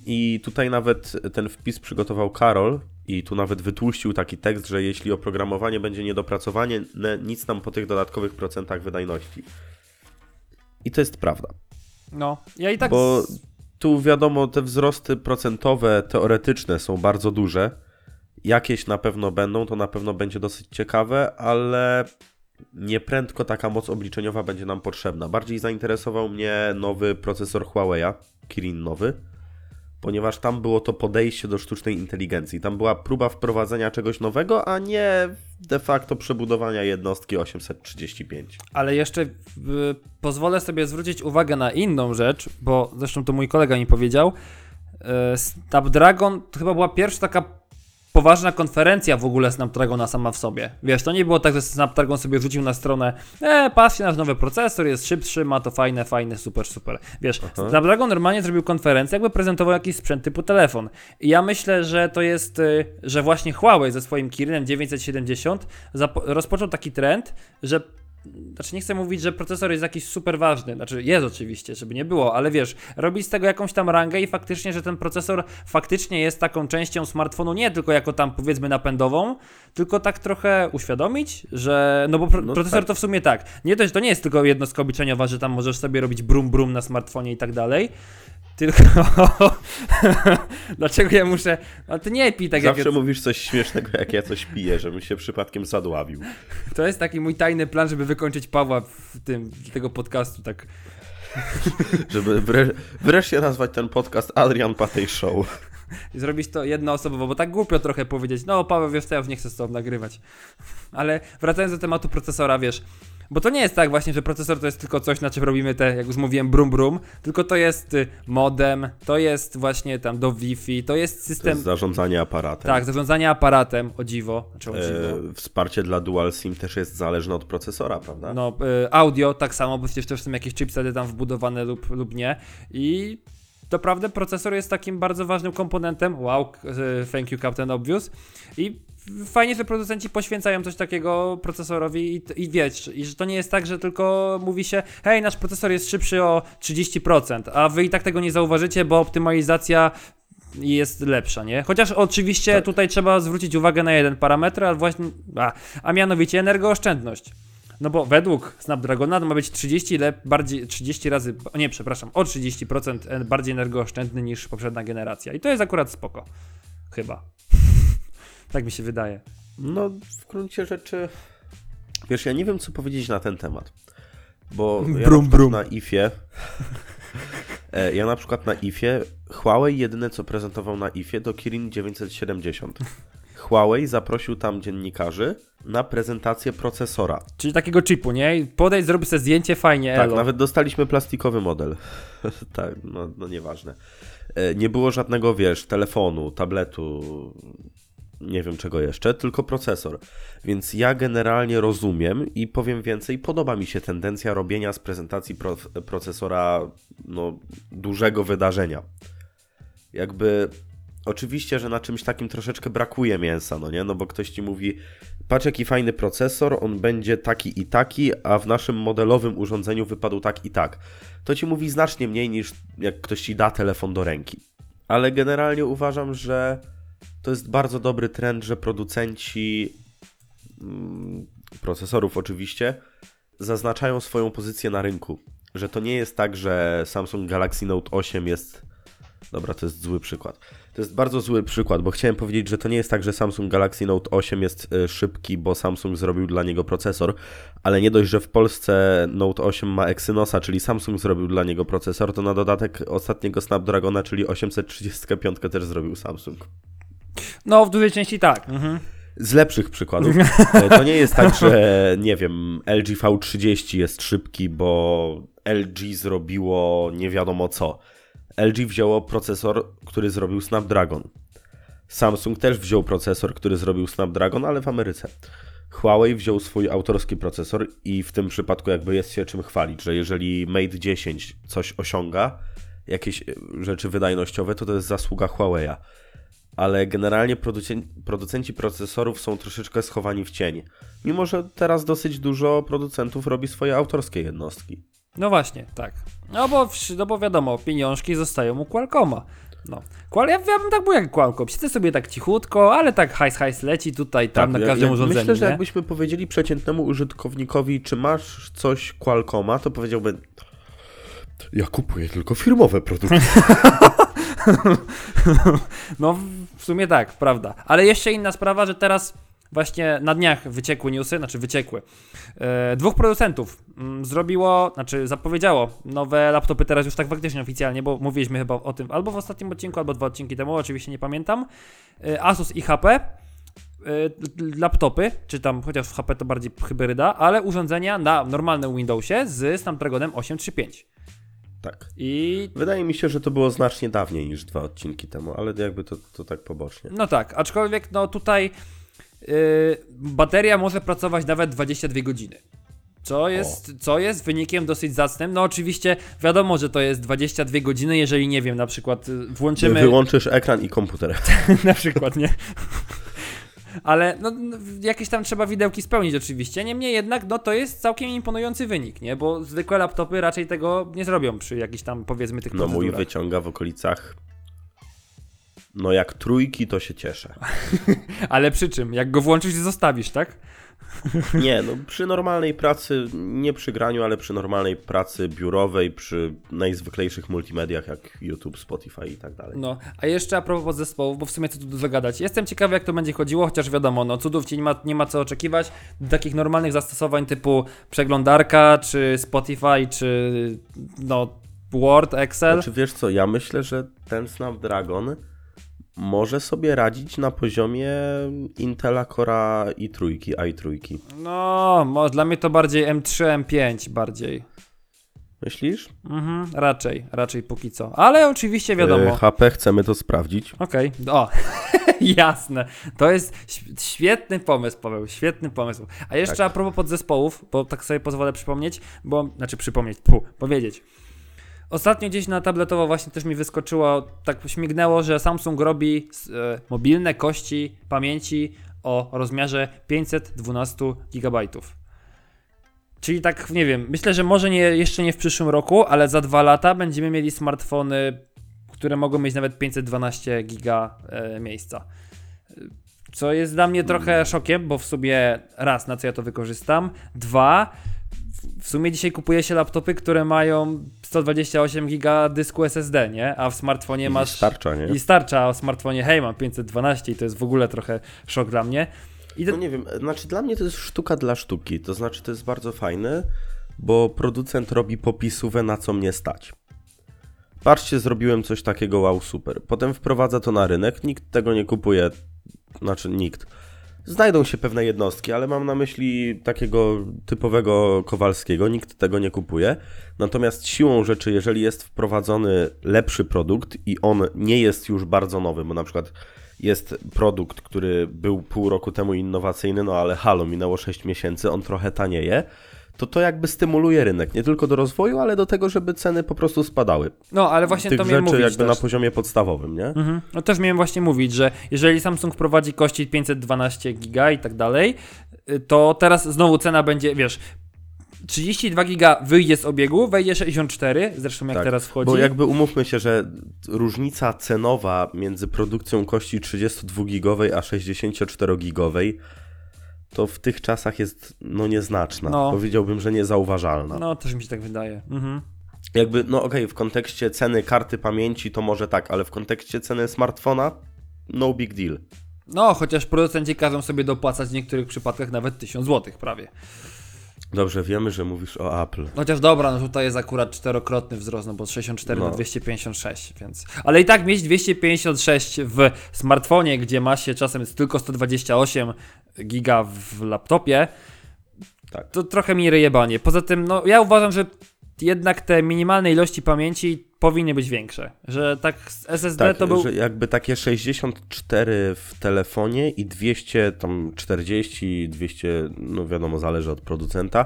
I tutaj nawet ten wpis przygotował Karol i tu nawet wytłuścił taki tekst, że jeśli oprogramowanie będzie niedopracowanie, nic nam po tych dodatkowych procentach wydajności. I to jest prawda. No, ja i tak... Bo tu wiadomo, te wzrosty procentowe, teoretyczne są bardzo duże. Jakieś na pewno będą, to na pewno będzie dosyć ciekawe, ale nieprędko taka moc obliczeniowa będzie nam potrzebna. Bardziej zainteresował mnie nowy procesor Huawei'a, Kirin nowy, ponieważ tam było to podejście do sztucznej inteligencji. Tam była próba wprowadzenia czegoś nowego, a nie de facto przebudowania jednostki 835. Ale jeszcze y, pozwolę sobie zwrócić uwagę na inną rzecz, bo zresztą to mój kolega mi powiedział. Y, Snapdragon to chyba była pierwsza taka poważna konferencja w ogóle Snapdragona sama w sobie. Wiesz, to nie było tak, że Snapdragon sobie rzucił na stronę e, patrzcie, nasz nowy procesor jest szybszy, ma to fajne, fajne, super, super. Wiesz, Aha. Snapdragon normalnie zrobił konferencję, jakby prezentował jakiś sprzęt typu telefon. I ja myślę, że to jest, y, że właśnie Huawei ze swoim Kirinem 970 zapo- rozpoczął taki trend, że znaczy nie chcę mówić, że procesor jest jakiś super ważny, znaczy jest oczywiście, żeby nie było, ale wiesz, robić z tego jakąś tam rangę i faktycznie, że ten procesor faktycznie jest taką częścią smartfonu, nie tylko jako tam powiedzmy napędową, tylko tak trochę uświadomić, że, no bo pro, No procesor tak. to w sumie tak, nie to, to nie jest tylko jednostka obliczeniowa, że tam możesz sobie robić brum brum na smartfonie i tak dalej, tylko [LAUGHS] dlaczego ja muszę, no ty nie pij tak jak Zawsze mówisz coś śmiesznego, jak ja coś piję, żebym się przypadkiem zadławił. [LAUGHS] to jest taki mój tajny plan, żeby wykończyć Pawła w tym, tego podcastu, tak [LAUGHS] Żeby wre- wreszcie nazwać ten podcast Adrian Patej Show. i zrobić to jednoosobowo, bo tak głupio trochę powiedzieć, no Paweł, wiesz co, ja już nie chcę z tobą nagrywać. Ale wracając do tematu procesora, wiesz, bo to nie jest tak właśnie, że procesor to jest tylko coś, na czym robimy te, jak już mówiłem, brum brum, tylko to jest y, modem, to jest właśnie tam do Wi-Fi, to jest To system, jest zarządzanie aparatem. tak, zarządzanie aparatem, o dziwo, znaczy o dziwo. E, wsparcie dla Dual SIM też jest zależne od procesora, prawda? No, y, audio tak samo, bo przecież też są jakieś chipsety tam wbudowane lub, lub nie. I doprawdy procesor jest takim bardzo ważnym komponentem. Wow, y, thank you Captain Obvious. I fajnie, że producenci poświęcają coś takiego procesorowi i, i wiesz, i że to nie jest tak, że tylko mówi się, hej, nasz procesor jest szybszy o 30%, a wy i tak tego nie zauważycie, bo optymalizacja jest lepsza, nie? Chociaż oczywiście Tak. tutaj trzeba zwrócić uwagę na jeden parametr, a właśnie, a, a mianowicie energooszczędność. No bo według Snapdragona to ma być 30, lep, bardziej, 30 razy, nie, przepraszam, o 30% en- bardziej energooszczędny niż poprzednia generacja. I to jest akurat spoko. Chyba. Tak mi się wydaje. No, w gruncie rzeczy. Wiesz, ja nie wiem, co powiedzieć na ten temat. Bo ja Brum, na przykład brum. na IFie. e, Ja na przykład na IFie. Huawei jedyne co prezentował na IFie to Kirin 970. Huawei zaprosił tam dziennikarzy na prezentację procesora. Czyli takiego chipu, nie? I Podejdź, zrób sobie zdjęcie, fajnie, Tak, elo. nawet dostaliśmy plastikowy model. [LAUGHS] tak, no, no nieważne. E, Nie było żadnego, wiesz, telefonu, tabletu, nie wiem czego jeszcze, tylko procesor. Więc ja generalnie rozumiem i powiem więcej, podoba mi się tendencja robienia z prezentacji pro, procesora no, dużego wydarzenia. Jakby oczywiście, że na czymś takim troszeczkę brakuje mięsa, no nie? No bo ktoś ci mówi, patrz jaki fajny procesor, on będzie taki i taki, a w naszym modelowym urządzeniu wypadł tak i tak. To ci mówi znacznie mniej niż jak ktoś ci da telefon do ręki. Ale generalnie uważam, że to jest bardzo dobry trend, że producenci mm, procesorów oczywiście zaznaczają swoją pozycję na rynku. Że to nie jest tak, że Samsung Galaxy Note 8 jest. Dobra, to jest zły przykład. To jest bardzo zły przykład, bo chciałem powiedzieć, że to nie jest tak, że Samsung Galaxy Note 8 jest y, szybki, bo Samsung zrobił dla niego procesor, ale nie dość, że w Polsce Note 8 ma Exynosa, czyli Samsung zrobił dla niego procesor, to na dodatek ostatniego Snapdragona, czyli 835 też zrobił Samsung. No, w dużej części tak. Mhm. Z lepszych przykładów. E, To nie jest tak, że [LAUGHS] nie wiem, LG V30 jest szybki, bo LG zrobiło nie wiadomo co. LG wzięło procesor, który zrobił Snapdragon. Samsung też wziął procesor, który zrobił Snapdragon, ale w Ameryce. Huawei wziął swój autorski procesor i w tym przypadku jakby jest się czym chwalić, że jeżeli Mate 10 coś osiąga, jakieś e, rzeczy wydajnościowe, to to jest zasługa Huawei'a. Ale generalnie producenci, producenci procesorów są troszeczkę schowani w cień. Mimo, że teraz dosyć dużo producentów robi swoje autorskie jednostki. No właśnie, tak. No bo, no bo wiadomo, pieniążki zostają u Qualcomma. No. Qual, ja, ja bym tak był jak Qualcomm. Siedzę sobie tak cichutko, ale tak hajs hajs leci tutaj, tam na jak- każdym jak urządzeniu. Myślę, że nie? jakbyśmy powiedzieli przeciętnemu użytkownikowi, czy masz coś Qualcomma, to powiedziałby ja kupuję tylko firmowe produkty. [LAUGHS] [LAUGHS] No w sumie tak, prawda. Ale jeszcze inna sprawa, że teraz właśnie na dniach wyciekły newsy, znaczy wyciekły. E, dwóch producentów mm, zrobiło, znaczy zapowiedziało nowe laptopy teraz już tak faktycznie oficjalnie, bo mówiliśmy chyba o tym albo w ostatnim odcinku, albo dwa odcinki temu, oczywiście nie pamiętam. E, Asus i HP. e, Laptopy, czy tam chociaż w HP to bardziej hybryda, ale urządzenia na normalnym Windowsie z Snapdragonem 835. tak. I Wydaje mi się, że to było znacznie dawniej niż dwa odcinki temu, ale jakby to, to tak pobocznie. No tak, aczkolwiek no tutaj yy, bateria może pracować nawet 22 godziny. Co jest, co jest wynikiem dosyć zacnym. No oczywiście wiadomo, że to jest 22 godziny, jeżeli nie wiem, na przykład y, włączymy Wyłączysz ekran i komputer. [LAUGHS] na przykład, nie? [LAUGHS] Ale no, no, jakieś tam trzeba widełki spełnić oczywiście. Niemniej jednak, no to jest całkiem imponujący wynik, nie? Bo zwykłe laptopy raczej tego nie zrobią przy jakichś tam powiedzmy tych No mój wyciąga w okolicach. No jak trójki, to się cieszę. [LAUGHS] Ale przy czym? Jak go włączysz i zostawisz, tak? [LAUGHS] Nie, no przy normalnej pracy, nie przy graniu, ale przy normalnej pracy biurowej, przy najzwyklejszych multimediach jak YouTube, Spotify i tak dalej. No, a jeszcze a propos zespołów, bo w sumie co tu dużo gadać. Jestem ciekawy, jak to będzie chodziło, chociaż wiadomo, no cudów ci nie ma, nie ma co oczekiwać. Takich normalnych zastosowań typu przeglądarka, czy Spotify, czy no Word, Excel. Znaczy wiesz co, ja myślę, że ten Snapdragon może sobie radzić na poziomie Intela Cora i trójki, i3. No, mo, dla mnie to bardziej M3, M5 bardziej. Myślisz? Mhm, raczej, raczej póki co. Ale oczywiście wiadomo. E, HP chcemy to sprawdzić. Okej, o, [LAUGHS] jasne. To jest świetny pomysł, Paweł, świetny pomysł. A jeszcze Tak. a propos podzespołów, bo tak sobie pozwolę przypomnieć, bo, znaczy przypomnieć, pu, powiedzieć. Ostatnio gdzieś na tabletowo właśnie też mi wyskoczyło, tak śmignęło, że Samsung robi e, mobilne kości pamięci o rozmiarze 512 GB. Czyli tak, nie wiem, myślę, że może nie, jeszcze nie w przyszłym roku, ale za dwa lata będziemy mieli smartfony, które mogą mieć nawet 512 giga e, miejsca. Co jest dla mnie trochę szokiem, bo w sumie raz, na co ja to wykorzystam, dwa, w- sumie dzisiaj kupuje się laptopy, które mają 128 giga dysku SSD, nie? A w smartfonie I masz... starcza, nie? I starcza, a w smartfonie hej, mam 512 i to jest w ogóle trochę szok dla mnie. I No nie wiem, znaczy dla mnie to jest sztuka dla sztuki, to znaczy to jest bardzo fajne, bo producent robi popisówę na co mnie stać. Patrzcie, zrobiłem coś takiego, wow, super. Potem wprowadza to na rynek, nikt tego nie kupuje, znaczy nikt. Znajdą się pewne jednostki, ale mam na myśli takiego typowego Kowalskiego, nikt tego nie kupuje. Natomiast siłą rzeczy, jeżeli jest wprowadzony lepszy produkt i on nie jest już bardzo nowy, bo na przykład jest produkt, który był pół roku temu innowacyjny, no ale halo, minęło 6 miesięcy, on trochę tanieje, to to jakby stymuluje rynek, nie tylko do rozwoju, ale do tego, żeby ceny po prostu spadały. no, ale właśnie Tych to miałem rzeczy mówić jakby też. na poziomie podstawowym, nie? Mhm. No też miałem właśnie mówić, że jeżeli Samsung wprowadzi kości 512 giga i tak dalej, to teraz znowu cena będzie, wiesz, 32 giga wyjdzie z obiegu, wejdzie 64, zresztą jak Tak, teraz wchodzi. Bo jakby umówmy się, że różnica cenowa między produkcją kości 32-gigowej a 64-gigowej to w tych czasach jest no nieznaczna. No. Powiedziałbym, że niezauważalna. No, też mi się tak wydaje. Mhm. Jakby, no okej, w kontekście ceny karty pamięci to może tak, ale w kontekście ceny smartfona no big deal. No, chociaż producenci każą sobie dopłacać w niektórych przypadkach nawet 1000 zł prawie. Dobrze, wiemy, że mówisz o Apple. Chociaż dobra, no tutaj jest akurat czterokrotny wzrost, no bo z 64 na No. 256, więc... Ale i tak mieć 256 w smartfonie, gdzie ma się czasem tylko 128 giga w laptopie, Tak. to trochę mi ryjebanie. Poza tym, no ja uważam, że jednak te minimalne ilości pamięci powinny być większe. Że tak SSD Tak, to był... że jakby takie 64 w telefonie i 240, 200, no wiadomo, zależy od producenta,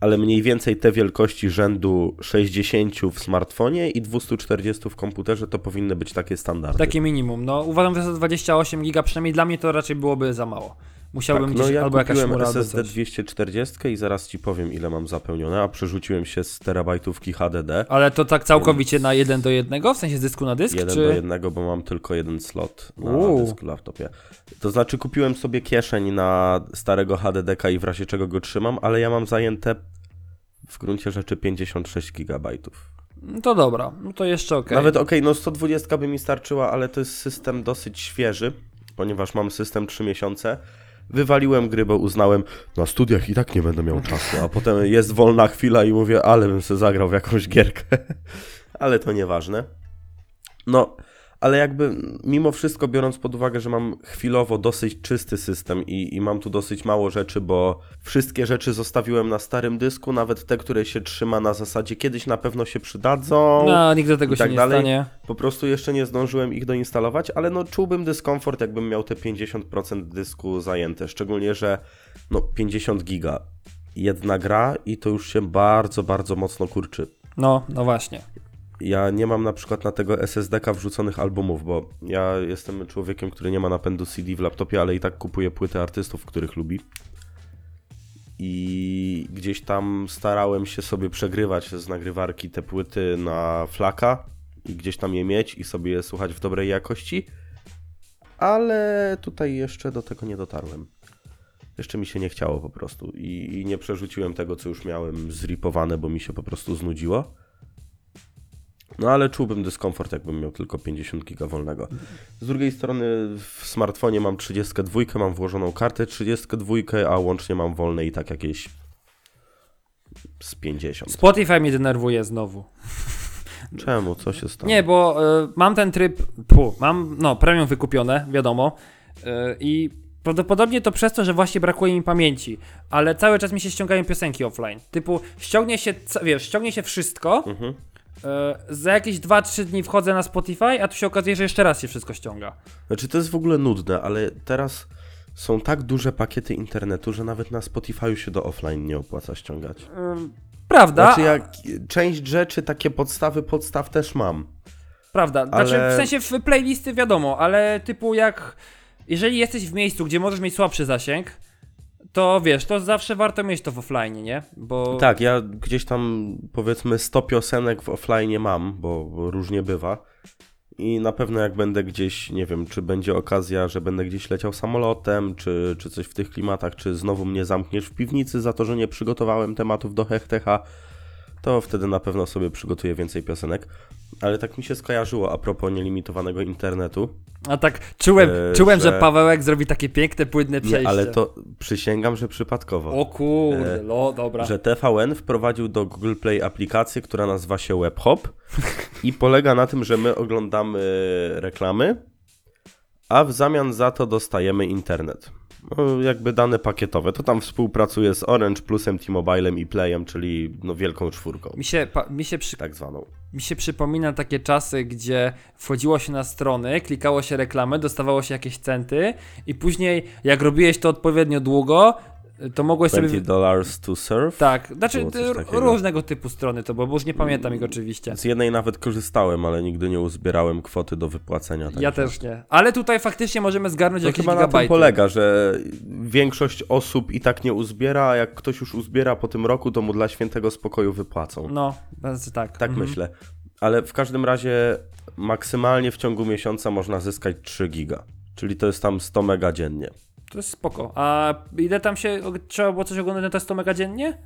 ale mniej więcej te wielkości rzędu 60 w smartfonie i 240 w komputerze to powinny być takie standardy. Takie minimum. No uważam, że za 28 giga przynajmniej dla mnie to raczej byłoby za mało. Musiałbym tak, no gdzieś ja albo jakaś albo SSD coś. 240 i zaraz ci powiem ile mam zapełnione, a przerzuciłem się z terabajtówki HDD. Ale to tak całkowicie na jeden do jednego, w sensie z dysku na dysk, Jeden czy... do jednego, bo mam tylko jeden slot na Uuu. dysku laptopie. To znaczy kupiłem sobie kieszeń na starego HDD-ka i w razie czego go trzymam, ale ja mam zajęte w gruncie rzeczy 56 gigabajtów. No To dobra, no to jeszcze okej. Nawet okej, no 120 by mi starczyła, ale to jest system dosyć świeży, ponieważ mam system 3 miesiące. Wywaliłem gry, bo uznałem, na studiach i tak nie będę miał czasu, a potem jest wolna chwila i mówię, ale bym sobie zagrał w jakąś gierkę. [LAUGHS] ale to nieważne. No, ale jakby mimo wszystko biorąc pod uwagę, że mam chwilowo dosyć czysty system i, i mam tu dosyć mało rzeczy, bo wszystkie rzeczy zostawiłem na starym dysku, nawet te, które się trzyma na zasadzie kiedyś na pewno się przydadzą. No, nigdy tego i się tak nie dalej. stanie. Po prostu jeszcze nie zdążyłem ich doinstalować, ale no czułbym dyskomfort, jakbym miał te 50% dysku zajęte. Szczególnie, że no 50 giga. Jedna gra i to już się bardzo, bardzo mocno kurczy. No, no właśnie. Ja nie mam na przykład na tego SSD-ka wrzuconych albumów, bo ja jestem człowiekiem, który nie ma napędu CD w laptopie, ale i tak kupuje płyty artystów, których lubi. I gdzieś tam starałem się sobie przegrywać z nagrywarki te płyty na flaka i gdzieś tam je mieć i sobie je słuchać w dobrej jakości, ale tutaj jeszcze do tego nie dotarłem. Jeszcze mi się nie chciało po prostu i, i nie przerzuciłem tego, co już miałem zripowane, bo mi się po prostu znudziło. No ale czułbym dyskomfort, jakbym miał tylko 50 giga wolnego. Z drugiej strony w smartfonie mam 32, mam włożoną kartę 32, a łącznie mam wolne i tak jakieś z 50. Spotify mnie denerwuje znowu. Czemu? Co się stało? Nie, bo y, mam ten tryb, pu, mam, no, premium wykupione, wiadomo, y, i prawdopodobnie to przez to, że właśnie brakuje mi pamięci, ale cały czas mi się ściągają piosenki offline. Typu, ściągnie się, wiesz, ściągnie się wszystko, Mhm. Y, za jakieś 2-3 dni wchodzę na Spotify, a tu się okazuje, że jeszcze raz się wszystko ściąga. Znaczy to jest w ogóle nudne, ale teraz są tak duże pakiety internetu, że nawet na Spotify'u się do offline nie opłaca ściągać. Prawda, Znaczy jak część rzeczy, takie podstawy podstaw też mam. prawda, znaczy ale- w sensie w playlisty wiadomo, ale typu jak, jeżeli jesteś w miejscu, gdzie możesz mieć słabszy zasięg, to wiesz, to zawsze warto mieć to w offline, nie? Bo Tak, ja gdzieś tam powiedzmy 100 piosenek w offline mam, bo, bo różnie bywa. I na pewno jak będę gdzieś, nie wiem, czy będzie okazja, że będę gdzieś leciał samolotem, czy, czy coś w tych klimatach, czy znowu mnie zamkniesz w piwnicy za to, że nie przygotowałem tematów do Hechtecha, to wtedy na pewno sobie przygotuję więcej piosenek. Ale tak mi się skojarzyło a propos nielimitowanego internetu. A tak czułem, E, czułem że... że- Pawełek zrobi takie piękne, płynne przejście. Nie, ale to przysięgam, że przypadkowo. O kurde, E, no dobra. że TVN wprowadził do Google Play aplikację, która nazywa się WebHop [LAUGHS] i polega na tym, że my oglądamy reklamy, a w zamian za to dostajemy internet. No, jakby dane pakietowe. To tam współpracuje z Orange Plusem, T-Mobilem i Playem, czyli no, wielką czwórką, Mi się, pa, mi, się przy, tak zwaną. mi się przypomina takie czasy, gdzie wchodziło się na strony, klikało się reklamę, dostawało się jakieś centy i później jak robiłeś to odpowiednio długo, to mogłeś 20 sobie... dollars to serve. Tak, znaczy różnego typu strony to było, bo już nie pamiętam ich oczywiście. Z jednej nawet korzystałem, ale nigdy nie uzbierałem kwoty do wypłacenia. Ja także- też nie. Ale tutaj faktycznie możemy zgarnąć To jakieś chyba na tym gigabajty. polega, że większość osób i tak nie uzbiera, a jak ktoś już uzbiera po tym roku, to mu dla świętego spokoju wypłacą. No, znaczy tak. Tak mhm. myślę. Ale w każdym razie maksymalnie w ciągu miesiąca można zyskać 3 giga. Czyli to jest tam 100 mega dziennie. To jest spoko. A ile tam się, trzeba było coś oglądać na te 100 mega dziennie?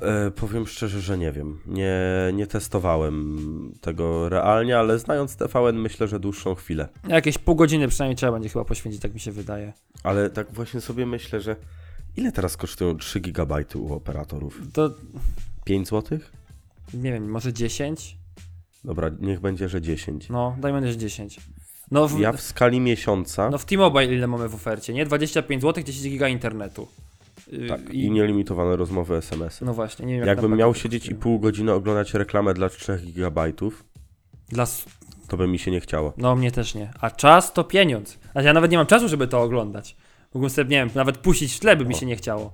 E, powiem szczerze, że nie wiem. Nie, nie testowałem tego realnie, ale znając TVN myślę, że dłuższą chwilę. Jakieś pół godziny przynajmniej trzeba będzie chyba poświęcić, tak mi się wydaje. Ale tak właśnie sobie myślę, że ile teraz kosztują 3 gigabajty u operatorów? To, 5 zł? nie wiem, może 10? Dobra, niech będzie, że 10. No, dajmy też 10. No w, Ja w skali miesiąca no w T-Mobile ile mamy w ofercie, nie? 25 zł, 10 giga internetu. Yy, tak, i nielimitowane rozmowy SMS-y. No właśnie, nie wiem jak Jakbym tam miał siedzieć i pół godziny oglądać reklamę dla 3 gigabajtów, Dla... to by mi się nie chciało. No mnie też nie. A czas to pieniądz. A ja nawet nie mam czasu, żeby to oglądać. Mógłbym sobie, nie wiem, nawet puścić w tle, by mi się nie chciało.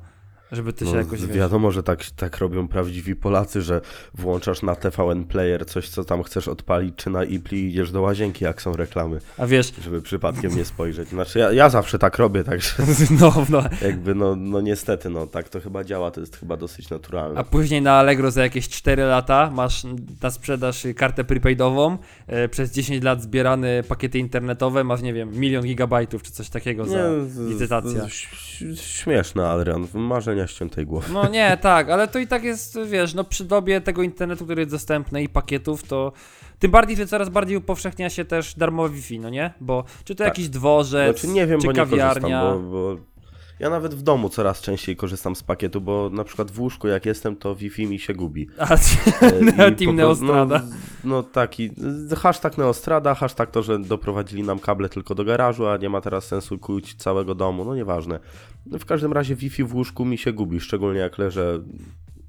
Żeby ty się No, jakoś, wiesz... wiadomo, że tak, tak robią prawdziwi Polacy, że włączasz na TVN Player coś, co tam chcesz odpalić, czy na Ipli i idziesz do łazienki, jak są reklamy, A wiesz, żeby przypadkiem nie spojrzeć. Znaczy, ja, ja zawsze tak robię, także [LAUGHS] no, no, jakby, no, no niestety, no tak to chyba działa, to jest chyba dosyć naturalne. a później na Allegro za jakieś 4 lata masz na sprzedaż kartę prepaidową, e, przez 10 lat zbierane pakiety internetowe, masz, nie wiem, milion gigabajtów czy coś takiego za licytacja. Śmieszne, Adrian, ściętej głowy. No nie, tak, ale to i tak jest, wiesz, no przy dobie tego internetu, który jest dostępny i pakietów, to tym bardziej, że coraz bardziej upowszechnia się też darmowe Wi-Fi, no nie? Bo czy to Tak. jakiś dworzec, Znaczy nie wiem, czy bo nie kawiarnia. korzystam, bo, bo ja nawet w domu coraz częściej korzystam z pakietu, bo na przykład w łóżku jak jestem, to Wi-Fi mi się gubi. A, [LAUGHS] E, Team pro- Neostrada. No, no taki, hashtag Neostrada, hashtag to, że doprowadzili nam kable tylko do garażu, a nie ma teraz sensu kuć całego domu, no nieważne. No, w każdym razie Wi-Fi w łóżku mi się gubi, szczególnie jak leżę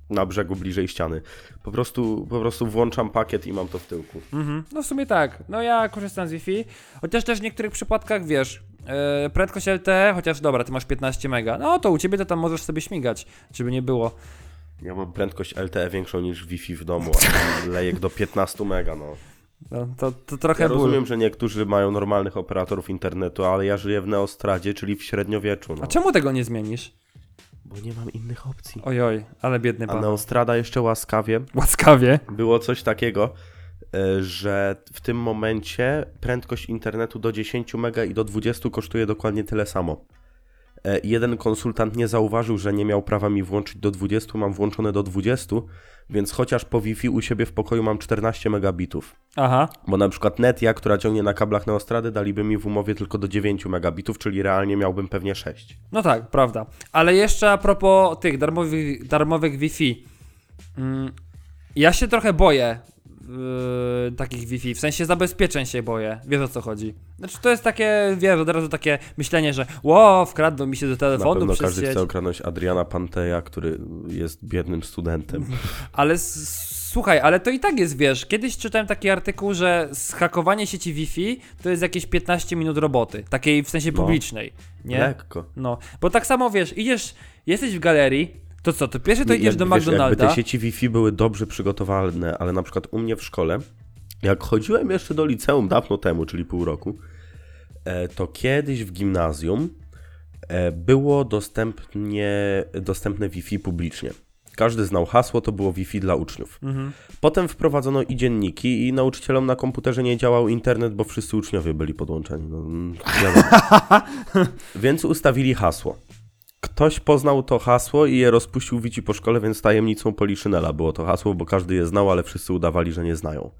na brzegu bliżej ściany. Po prostu, po prostu włączam pakiet i mam to w tyłku. Mhm. No w sumie tak. No ja korzystam z Wi-Fi, chociaż też w niektórych przypadkach, wiesz, e, prędkość LTE, chociaż dobra, ty masz 15 mega, no to u ciebie to tam możesz sobie śmigać, żeby nie było. Ja mam prędkość LTE większą niż Wi-Fi w domu, a [LAUGHS] lejek do 15 mega, no. No, to, to trochę Ja ból. rozumiem, że niektórzy mają normalnych operatorów internetu, ale ja żyję w Neostradzie, czyli w średniowieczu, no. A czemu tego nie zmienisz? Bo nie mam innych opcji. Ojoj, ale biedny A pan. Neostrada jeszcze łaskawie Łaskawie. było coś takiego, że w tym momencie prędkość internetu do 10 mega i do 20 kosztuje dokładnie tyle samo. E, Jeden konsultant nie zauważył, że nie miał prawa mi włączyć do 20, mam włączone do 20, więc chociaż po Wi-Fi u siebie w pokoju mam 14 megabitów. Aha. Bo na przykład Netia, która ciągnie na kablach Neostrady, daliby mi w umowie tylko do 9 megabitów, czyli realnie miałbym pewnie 6. No tak, prawda. Ale jeszcze a propos tych darmowych, darmowych Wi-Fi. Mm, ja się trochę boję yy, takich Wi-Fi, w sensie zabezpieczeń się boję. Wiesz o co chodzi. Znaczy to jest takie, wiesz, od razu takie myślenie, że ło, wkradną mi się do Na telefonu pewno przez każdy sieć. chce okradnąć Adriana Panteja, który jest biednym studentem. [LAUGHS] Ale słuchaj, ale to i tak jest, wiesz, kiedyś czytałem taki artykuł, że zhakowanie sieci Wi-Fi to jest jakieś 15 minut roboty, takiej w sensie No. publicznej, nie? Lekko. No, bo tak samo, wiesz, idziesz, jesteś w galerii, to co, to pierwsze to idziesz do wiesz, Jakby McDonalda, te sieci Wi-Fi były dobrze przygotowane, ale na przykład u mnie w szkole, jak chodziłem jeszcze do liceum dawno temu, czyli pół roku, e, to kiedyś w gimnazjum e, było dostępnie, dostępne Wi-Fi publicznie. Każdy znał hasło, to było Wi-Fi dla uczniów. Mhm. Potem wprowadzono i dzienniki, i nauczycielom na komputerze nie działał internet, bo wszyscy uczniowie byli podłączeni. No, mm, [LAUGHS] więc ustawili hasło. Ktoś poznał to hasło i je rozpuścił wici po szkole, więc tajemnicą Poliszynela było to hasło, bo każdy je znał, ale wszyscy udawali, że nie znają.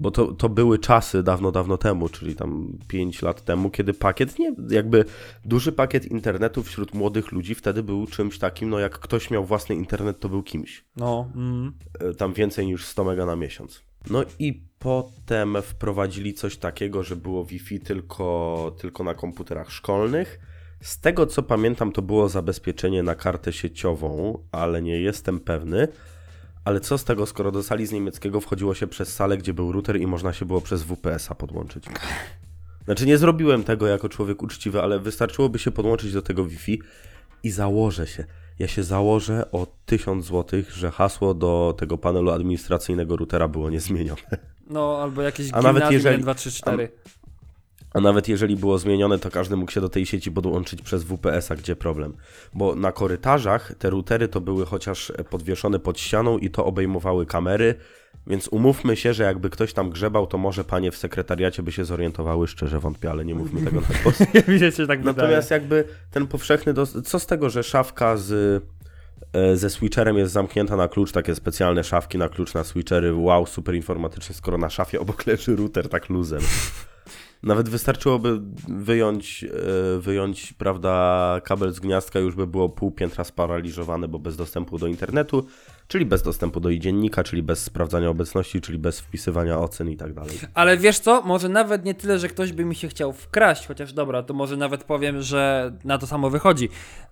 Bo to, to były czasy dawno, dawno temu, czyli tam 5 lat temu, kiedy pakiet, nie, jakby duży pakiet internetu wśród młodych ludzi wtedy był czymś takim, no jak ktoś miał własny internet, to był kimś no, mm. e, tam więcej niż 100 mega na miesiąc. No i potem wprowadzili coś takiego, że było Wi-Fi tylko, tylko na komputerach szkolnych. Z tego co pamiętam, to było zabezpieczenie na kartę sieciową, ale nie jestem pewny. Ale co z tego, skoro do sali z niemieckiego wchodziło się przez salę, gdzie był router i można się było przez WPS-a podłączyć? Znaczy nie zrobiłem tego jako człowiek uczciwy, ale wystarczyłoby się podłączyć do tego Wi-Fi i założę się. Ja się założę o 1000 zł, że hasło do tego panelu administracyjnego routera było niezmienione. no albo jakieś A nawet gimnazjum jeżeli- 1, 2, 3, 4. A nawet jeżeli było zmienione, to każdy mógł się do tej sieci podłączyć przez WPS-a, gdzie problem. Bo na korytarzach te routery to były chociaż podwieszone pod ścianą i to obejmowały kamery, więc umówmy się, że jakby ktoś tam grzebał, to może panie w sekretariacie by się zorientowały, szczerze wątpię, ale nie mówmy tego na głos. [LAUGHS] Tak wydaje. Natomiast jakby ten powszechny, dos- co z tego, że szafka z, e, ze switcherem jest zamknięta na klucz, takie specjalne szafki na klucz na switchery, wow, super informatyczne, skoro na szafie obok leży router tak luzem. Nawet wystarczyłoby wyjąć, e, wyjąć, prawda, kabel z gniazdka, już by było pół piętra sparaliżowane, bo bez dostępu do internetu, czyli bez dostępu do dziennika, czyli bez sprawdzania obecności, czyli bez wpisywania ocen i tak dalej. Ale wiesz co, może nawet nie tyle, że ktoś by mi się chciał wkraść, chociaż dobra, to może nawet powiem, że na to samo wychodzi,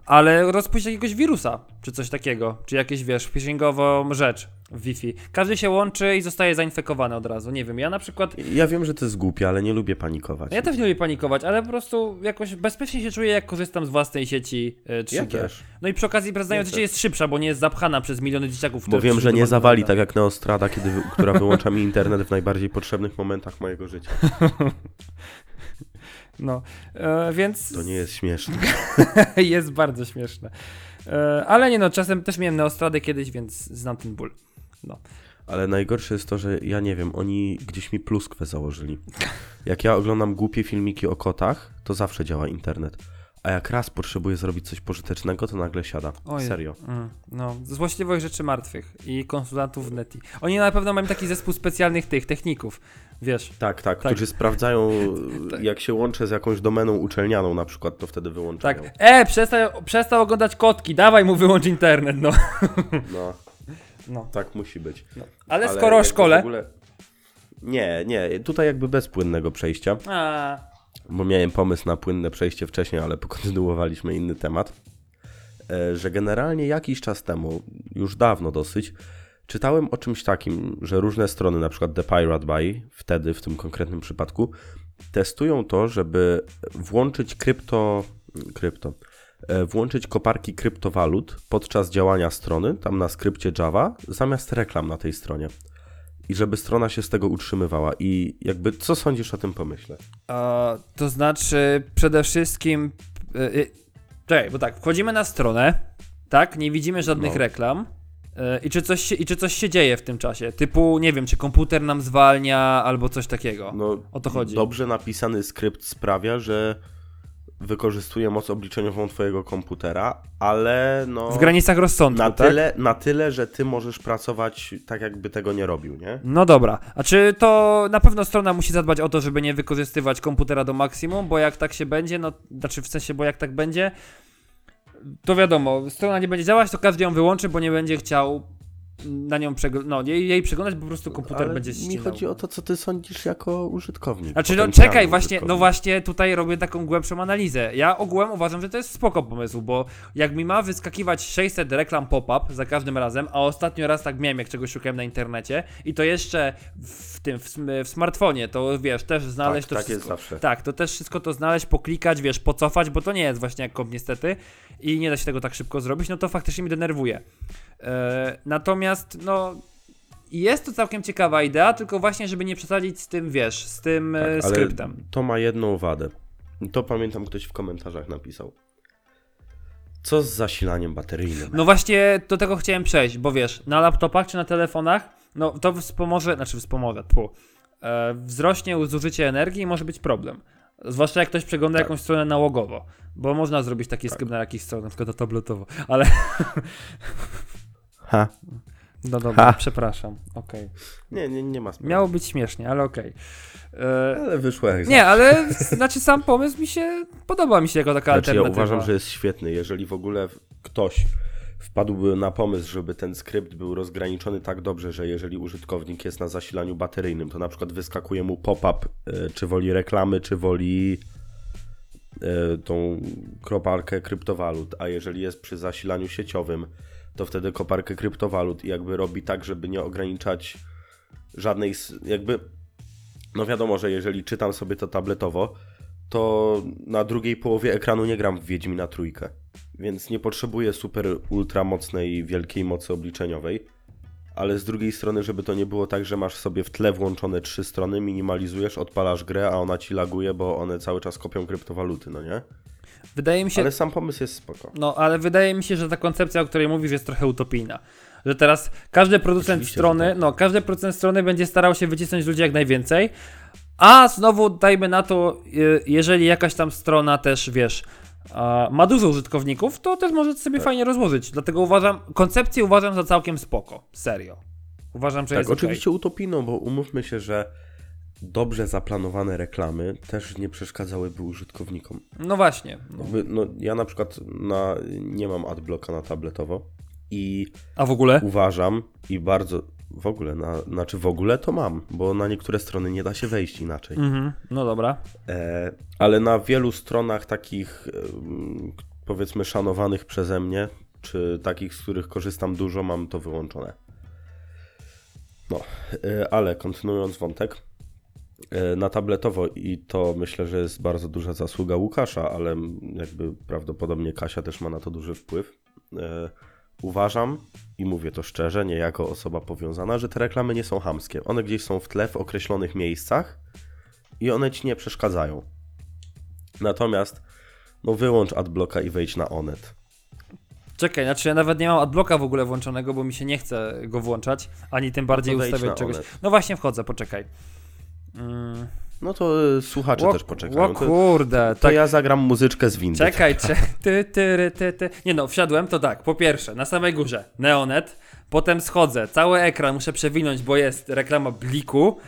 ale rozpuścić jakiegoś wirusa, czy coś takiego, czy jakieś, wiesz, phishingową rzecz. w Wi-Fi. Każdy się łączy i zostaje zainfekowany od razu. Nie wiem, ja na przykład. Ja wiem, że to jest głupie, ale nie lubię panikować. Ja też nie lubię panikować, ale po prostu jakoś bezpiecznie się czuję, jak korzystam z własnej sieci e, 3G. Ja też. No i przy okazji znając Ja jest szybsza, bo nie jest zapchana przez miliony dzieciaków. Bo wiem, że nie zawali tak jak Neostrada, kiedy, która wyłącza mi internet w najbardziej potrzebnych momentach mojego życia. [LAUGHS] No, e, więc To nie jest śmieszne. [LAUGHS] jest bardzo śmieszne. E, ale nie no, czasem też miałem neostradę kiedyś, więc znam ten ból. No. Ale najgorsze jest to, że ja nie wiem, oni gdzieś mi pluskwę założyli. Jak ja oglądam głupie filmiki o kotach, to zawsze działa internet. A jak raz potrzebuję zrobić coś pożytecznego, to nagle siada. Oj. Serio. Mm, no, złośliwość rzeczy martwych i konsultantów w neti. Oni na pewno mają taki zespół specjalnych tych techników, wiesz. Tak, tak, Tak. którzy sprawdzają, [LAUGHS] jak się łączę z jakąś domeną uczelnianą na przykład, to wtedy wyłączają. Tak, e, przestań, przestał oglądać kotki, dawaj mu wyłącz internet, no. [LAUGHS] No, no. tak musi być. Ale, skoro o szkole... Ogóle... Nie, nie, tutaj jakby bez płynnego przejścia. A, bo miałem pomysł na płynne przejście wcześniej, ale [LAUGHS] pokontynuowaliśmy inny temat, e, że generalnie jakiś czas temu, już dawno dosyć, czytałem o czymś takim, że różne strony, na przykład The Pirate Bay, wtedy w tym konkretnym przypadku, testują to, żeby włączyć krypto, krypto, e, włączyć koparki kryptowalut podczas działania strony, tam na skrypcie Java, zamiast reklam na tej stronie. I żeby strona się z tego utrzymywała. I jakby, co sądzisz o tym pomyśle? to znaczy przede wszystkim... Y, y, czekaj, bo tak, wchodzimy na stronę, tak, nie widzimy żadnych No. reklam. y, I czy, coś się, I czy coś się dzieje w tym czasie? Typu, nie wiem, czy komputer nam zwalnia albo coś takiego. No, O to chodzi. Dobrze napisany skrypt sprawia, że wykorzystuje moc obliczeniową twojego komputera, ale no... W granicach rozsądku, na tak? tyle, na tyle, że ty możesz pracować tak, jakby tego nie robił, nie? No dobra, a czy to na pewno strona musi zadbać o to, żeby nie wykorzystywać komputera do maksimum, bo jak tak się będzie, no znaczy w sensie, bo jak tak będzie, to wiadomo, strona nie będzie działać, to każdy ją wyłączy, bo nie będzie chciał na nią przeglądać, no jej, jej przeglądać, bo po prostu komputer ale będzie mi ścinał. chodzi o to, co ty sądzisz jako użytkownik. Znaczy, no czekaj, właśnie, no właśnie tutaj robię taką głębszą analizę. Ja ogółem uważam, że to jest spoko pomysł, bo jak mi ma wyskakiwać 600 reklam pop-up za każdym razem, a ostatnio raz tak miałem, jak czegoś szukałem na internecie i to jeszcze w tym, w, w smartfonie, to wiesz, też znaleźć tak, to tak jest wszystko. zawsze. Tak, to też wszystko to znaleźć, poklikać, wiesz, pocofać, bo to nie jest właśnie jak komp niestety i nie da się tego tak szybko zrobić, no to faktycznie mnie denerwuje. E, natomiast, no... Jest to całkiem ciekawa idea, tylko właśnie, żeby nie przesadzić z tym, wiesz, z tym Tak, e, ale skryptem. to ma jedną wadę. To pamiętam, ktoś w komentarzach napisał. Co z zasilaniem bateryjnym? No właśnie do tego chciałem przejść, bo wiesz, na laptopach czy na telefonach, no to wspomoże, znaczy wspomoże, tfu, e, wzrośnie zużycie energii i może być problem. Zwłaszcza jak ktoś przegląda Tak. jakąś stronę nałogowo, bo można zrobić taki skrypt na jakichś stronach, na przykład na tabletowo, ale [LAUGHS] Ha. No dobra, Ha. przepraszam, okej. Nie, nie, nie ma sprawy. Miało być śmiesznie, ale okej. E, Ale wyszło jak Nie, ale znaczy sam pomysł mi się, podoba mi się jako taka Znaczy ja alternatywa. uważam, że jest świetny. Jeżeli w ogóle ktoś wpadłby na pomysł, żeby ten skrypt był rozgraniczony tak dobrze, że jeżeli użytkownik jest na zasilaniu bateryjnym, to na przykład wyskakuje mu pop-up, y, czy woli reklamy, czy woli y, tą koparkę kryptowalut, a jeżeli jest przy zasilaniu sieciowym, to wtedy koparkę kryptowalut i jakby robi tak, żeby nie ograniczać żadnej, jakby, no wiadomo, że jeżeli czytam sobie to tabletowo, to na drugiej połowie ekranu nie gram w Wiedźmina trójkę. Więc nie potrzebuję super ultra mocnej, wielkiej mocy obliczeniowej. Ale z drugiej strony, żeby to nie było tak, że masz sobie w tle włączone trzy strony, minimalizujesz, odpalasz grę, a ona ci laguje, bo one cały czas kopią kryptowaluty, no nie? Wydaje mi się, Ale sam pomysł jest spoko. No, ale wydaje mi się, że ta koncepcja, o której mówisz, jest trochę utopijna. Że teraz każdy producent Oczywiście, strony, tak. no, każdy producent strony będzie starał się wycisnąć ludzi jak najwięcej, a znowu dajmy na to, jeżeli jakaś tam strona też, wiesz, ma dużo użytkowników, to też może sobie Tak. fajnie rozłożyć. Dlatego uważam, koncepcję uważam za całkiem spoko. Serio. Uważam, że Tak, jest oczywiście utopijną, bo umówmy się, że dobrze zaplanowane reklamy też nie przeszkadzałyby użytkownikom. No właśnie. No. Jakby, no, ja na przykład na, nie mam adblocka na tabletowo i A w ogóle? uważam i bardzo w ogóle, na, znaczy w ogóle to mam, bo na niektóre strony nie da się wejść inaczej. Mhm, no dobra. E, ale na wielu stronach takich powiedzmy szanowanych przeze mnie, czy takich, z których korzystam dużo, mam to wyłączone. No, y, ale kontynuując wątek, na tabletowo i to myślę, że jest bardzo duża zasługa Łukasza, ale jakby prawdopodobnie Kasia też ma na to duży wpływ. Y, Uważam i mówię to szczerze, nie jako osoba powiązana, że te reklamy nie są hamskie. One gdzieś są w tle w określonych miejscach i one ci nie przeszkadzają. Natomiast no wyłącz adblocka i wejdź na Onet. Czekaj, znaczy ja nawet nie mam adblocka w ogóle włączonego, bo mi się nie chce go włączać, ani tym bardziej No ustawiać czegoś. Onet. No właśnie wchodzę, poczekaj. Mm. No to y, słuchacze O, też poczekają. o kurde, to tak. ja zagram muzyczkę z windy. Czekaj, [LAUGHS] cze- ty, ty, ty, ty. Nie no, wsiadłem, to tak, po pierwsze, na samej górze Neonet, potem schodzę, cały ekran muszę przewinąć, bo jest reklama Bliku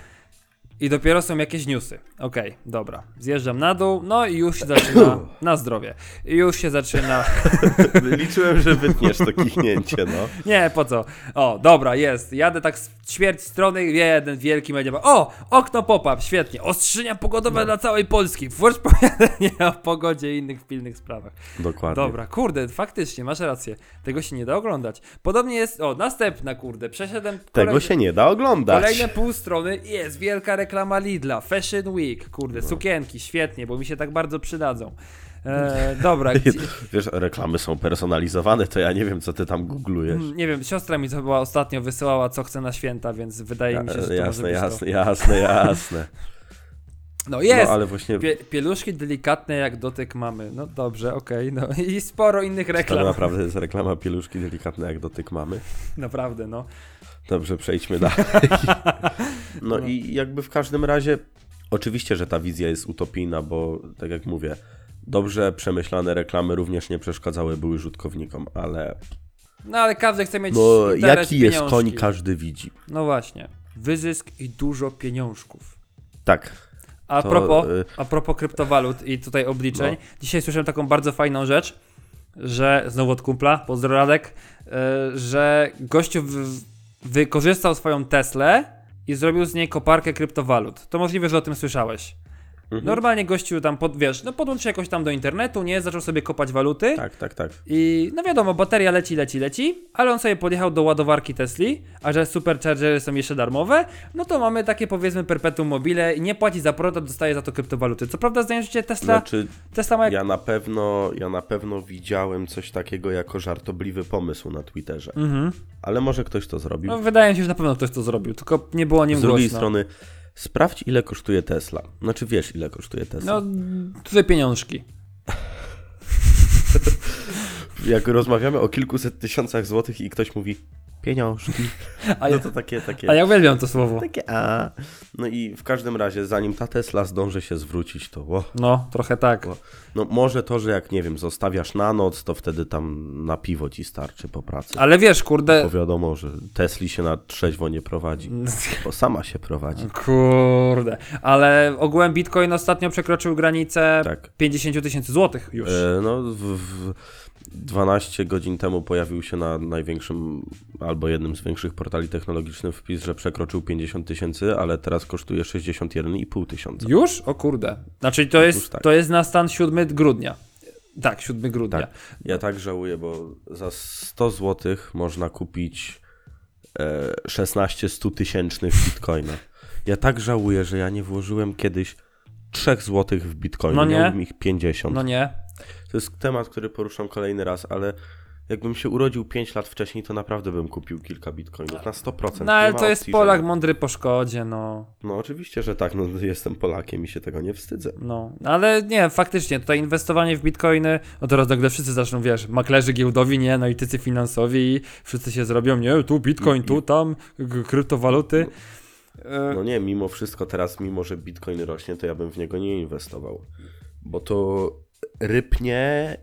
i dopiero są jakieś newsy. Okej, dobra, zjeżdżam na dół, no i już się zaczyna, [COUGHS] na zdrowie, I już się zaczyna, [LAUGHS] Liczyłem, że wytniesz to kichnięcie, no. [LAUGHS] nie, po co, o, dobra, jest, jadę tak z ćwierć strony, jeden wielki media, o, okno pop-up, świetnie, ostrzeżenia pogodowe dla całej Polski, włącz powiadomienie o pogodzie i innych pilnych sprawach. Dokładnie. Dobra, kurde, faktycznie, masz rację. Tego się nie da oglądać. Podobnie jest, o, następna, kurde, przeszedłem Tego się nie da oglądać. kolejne pół strony jest wielka reklama Lidla, Fashion Week, kurde, No. sukienki, świetnie, bo mi się tak bardzo przydadzą. E, [LAUGHS] dobra, gdzie, Wiesz, reklamy są personalizowane, to ja nie wiem, co ty tam googlujesz. mm, nie wiem, siostra mi to była ostatnio wysyłała, co chce na święta, więc wydaje mi się, że to może jasne, być jasne, jasne, jasne. to. [LAUGHS] No jest! No ale właśnie Pie, pieluszki delikatne jak dotyk mamy. No dobrze, okej, no [LAUGHS] i sporo innych to reklam. naprawdę jest reklama pieluszki delikatne, jak dotyk mamy. Naprawdę, no. Dobrze, przejdźmy dalej. No i jakby w każdym razie, oczywiście, że ta wizja jest utopijna, bo tak jak mówię, dobrze przemyślane reklamy również nie przeszkadzały były użytkownikom, ale No ale każdy chce mieć no, jaki jest pieniążki. koń, każdy widzi. No właśnie. Wyzysk i dużo pieniążków. Tak, A To, propos, y- a propos kryptowalut i tutaj obliczeń, No. dzisiaj słyszałem taką bardzo fajną rzecz, że znowu od kumpla, pozdro Radek, y, że gościu wykorzystał swoją Teslę i zrobił z niej koparkę kryptowalut. To możliwe, że o tym słyszałeś. Mhm. Normalnie gościu tam, pod, wiesz, no podłączył się jakoś tam do internetu, nie, zaczął sobie kopać waluty. tak, tak, tak. I no wiadomo, bateria leci, leci, leci, ale on sobie podjechał do ładowarki Tesli, a że superchargery są jeszcze darmowe, no to mamy takie powiedzmy perpetuum mobile i nie płaci za a dostaje za to kryptowaluty. Co prawda zdają się Tesla, Znaczy, Tesla ma jak... ja na pewno, ja na pewno widziałem coś takiego jako żartobliwy pomysł na Twitterze. Mhm. Ale może ktoś to zrobił. No wydaje mi się, że na pewno ktoś to zrobił, tylko nie było o nim Z drugiej głośno. strony, sprawdź ile kosztuje Tesla. Znaczy wiesz ile kosztuje Tesla. No, tutaj pieniążki. [LAUGHS] Jak rozmawiamy o kilkuset tysiącach złotych i ktoś mówi pieniążki, [LAUGHS] A no ja, to takie, takie, a ja uwielbiam to słowo. takie a. No i w każdym razie, zanim ta Tesla zdąży się zwrócić, to o, No, trochę tak. no może to, że jak nie wiem, zostawiasz na noc, to wtedy tam na piwo ci starczy po pracy. Ale wiesz, Bo kurde... wiadomo, że Tesli się na trzeźwo nie prowadzi, [LAUGHS] bo sama się prowadzi. Kurde. Ale ogółem Bitcoin ostatnio przekroczył granicę Tak. 50 tysięcy złotych już. E, no, w, w 12 godzin temu pojawił się na największym albo jednym z większych portali technologicznych wpis, że przekroczył 50 tysięcy, ale teraz kosztuje 61,5 tysiąca. Już? O kurde. Znaczy to jest, tak. to jest na stan 7 grudnia. Tak, 7 grudnia. Tak. Ja tak żałuję, bo za 100 zł można kupić e, 16 100 tysięcznych bitcoina. Ja tak żałuję, że ja nie włożyłem kiedyś 3 zł w bitcoin. No nie. Miałbym ich 50. No nie. To jest temat, który poruszam kolejny raz, ale jakbym się urodził 5 lat wcześniej, to naprawdę bym kupił kilka bitcoinów na 100%. No ale to jest opcji, Polak że... mądry po szkodzie, no. No oczywiście, że tak, no jestem Polakiem i się tego nie wstydzę. No, ale nie, faktycznie, tutaj inwestowanie w bitcoiny, no teraz nagle wszyscy zaczną, wiesz, maklerzy giełdowi, nie, analitycy finansowi i wszyscy się zrobią, nie, tu bitcoin, tu, tam, kryptowaluty. E, No nie, mimo wszystko teraz, mimo że bitcoin rośnie, to ja bym w niego nie inwestował. Bo to rypnie,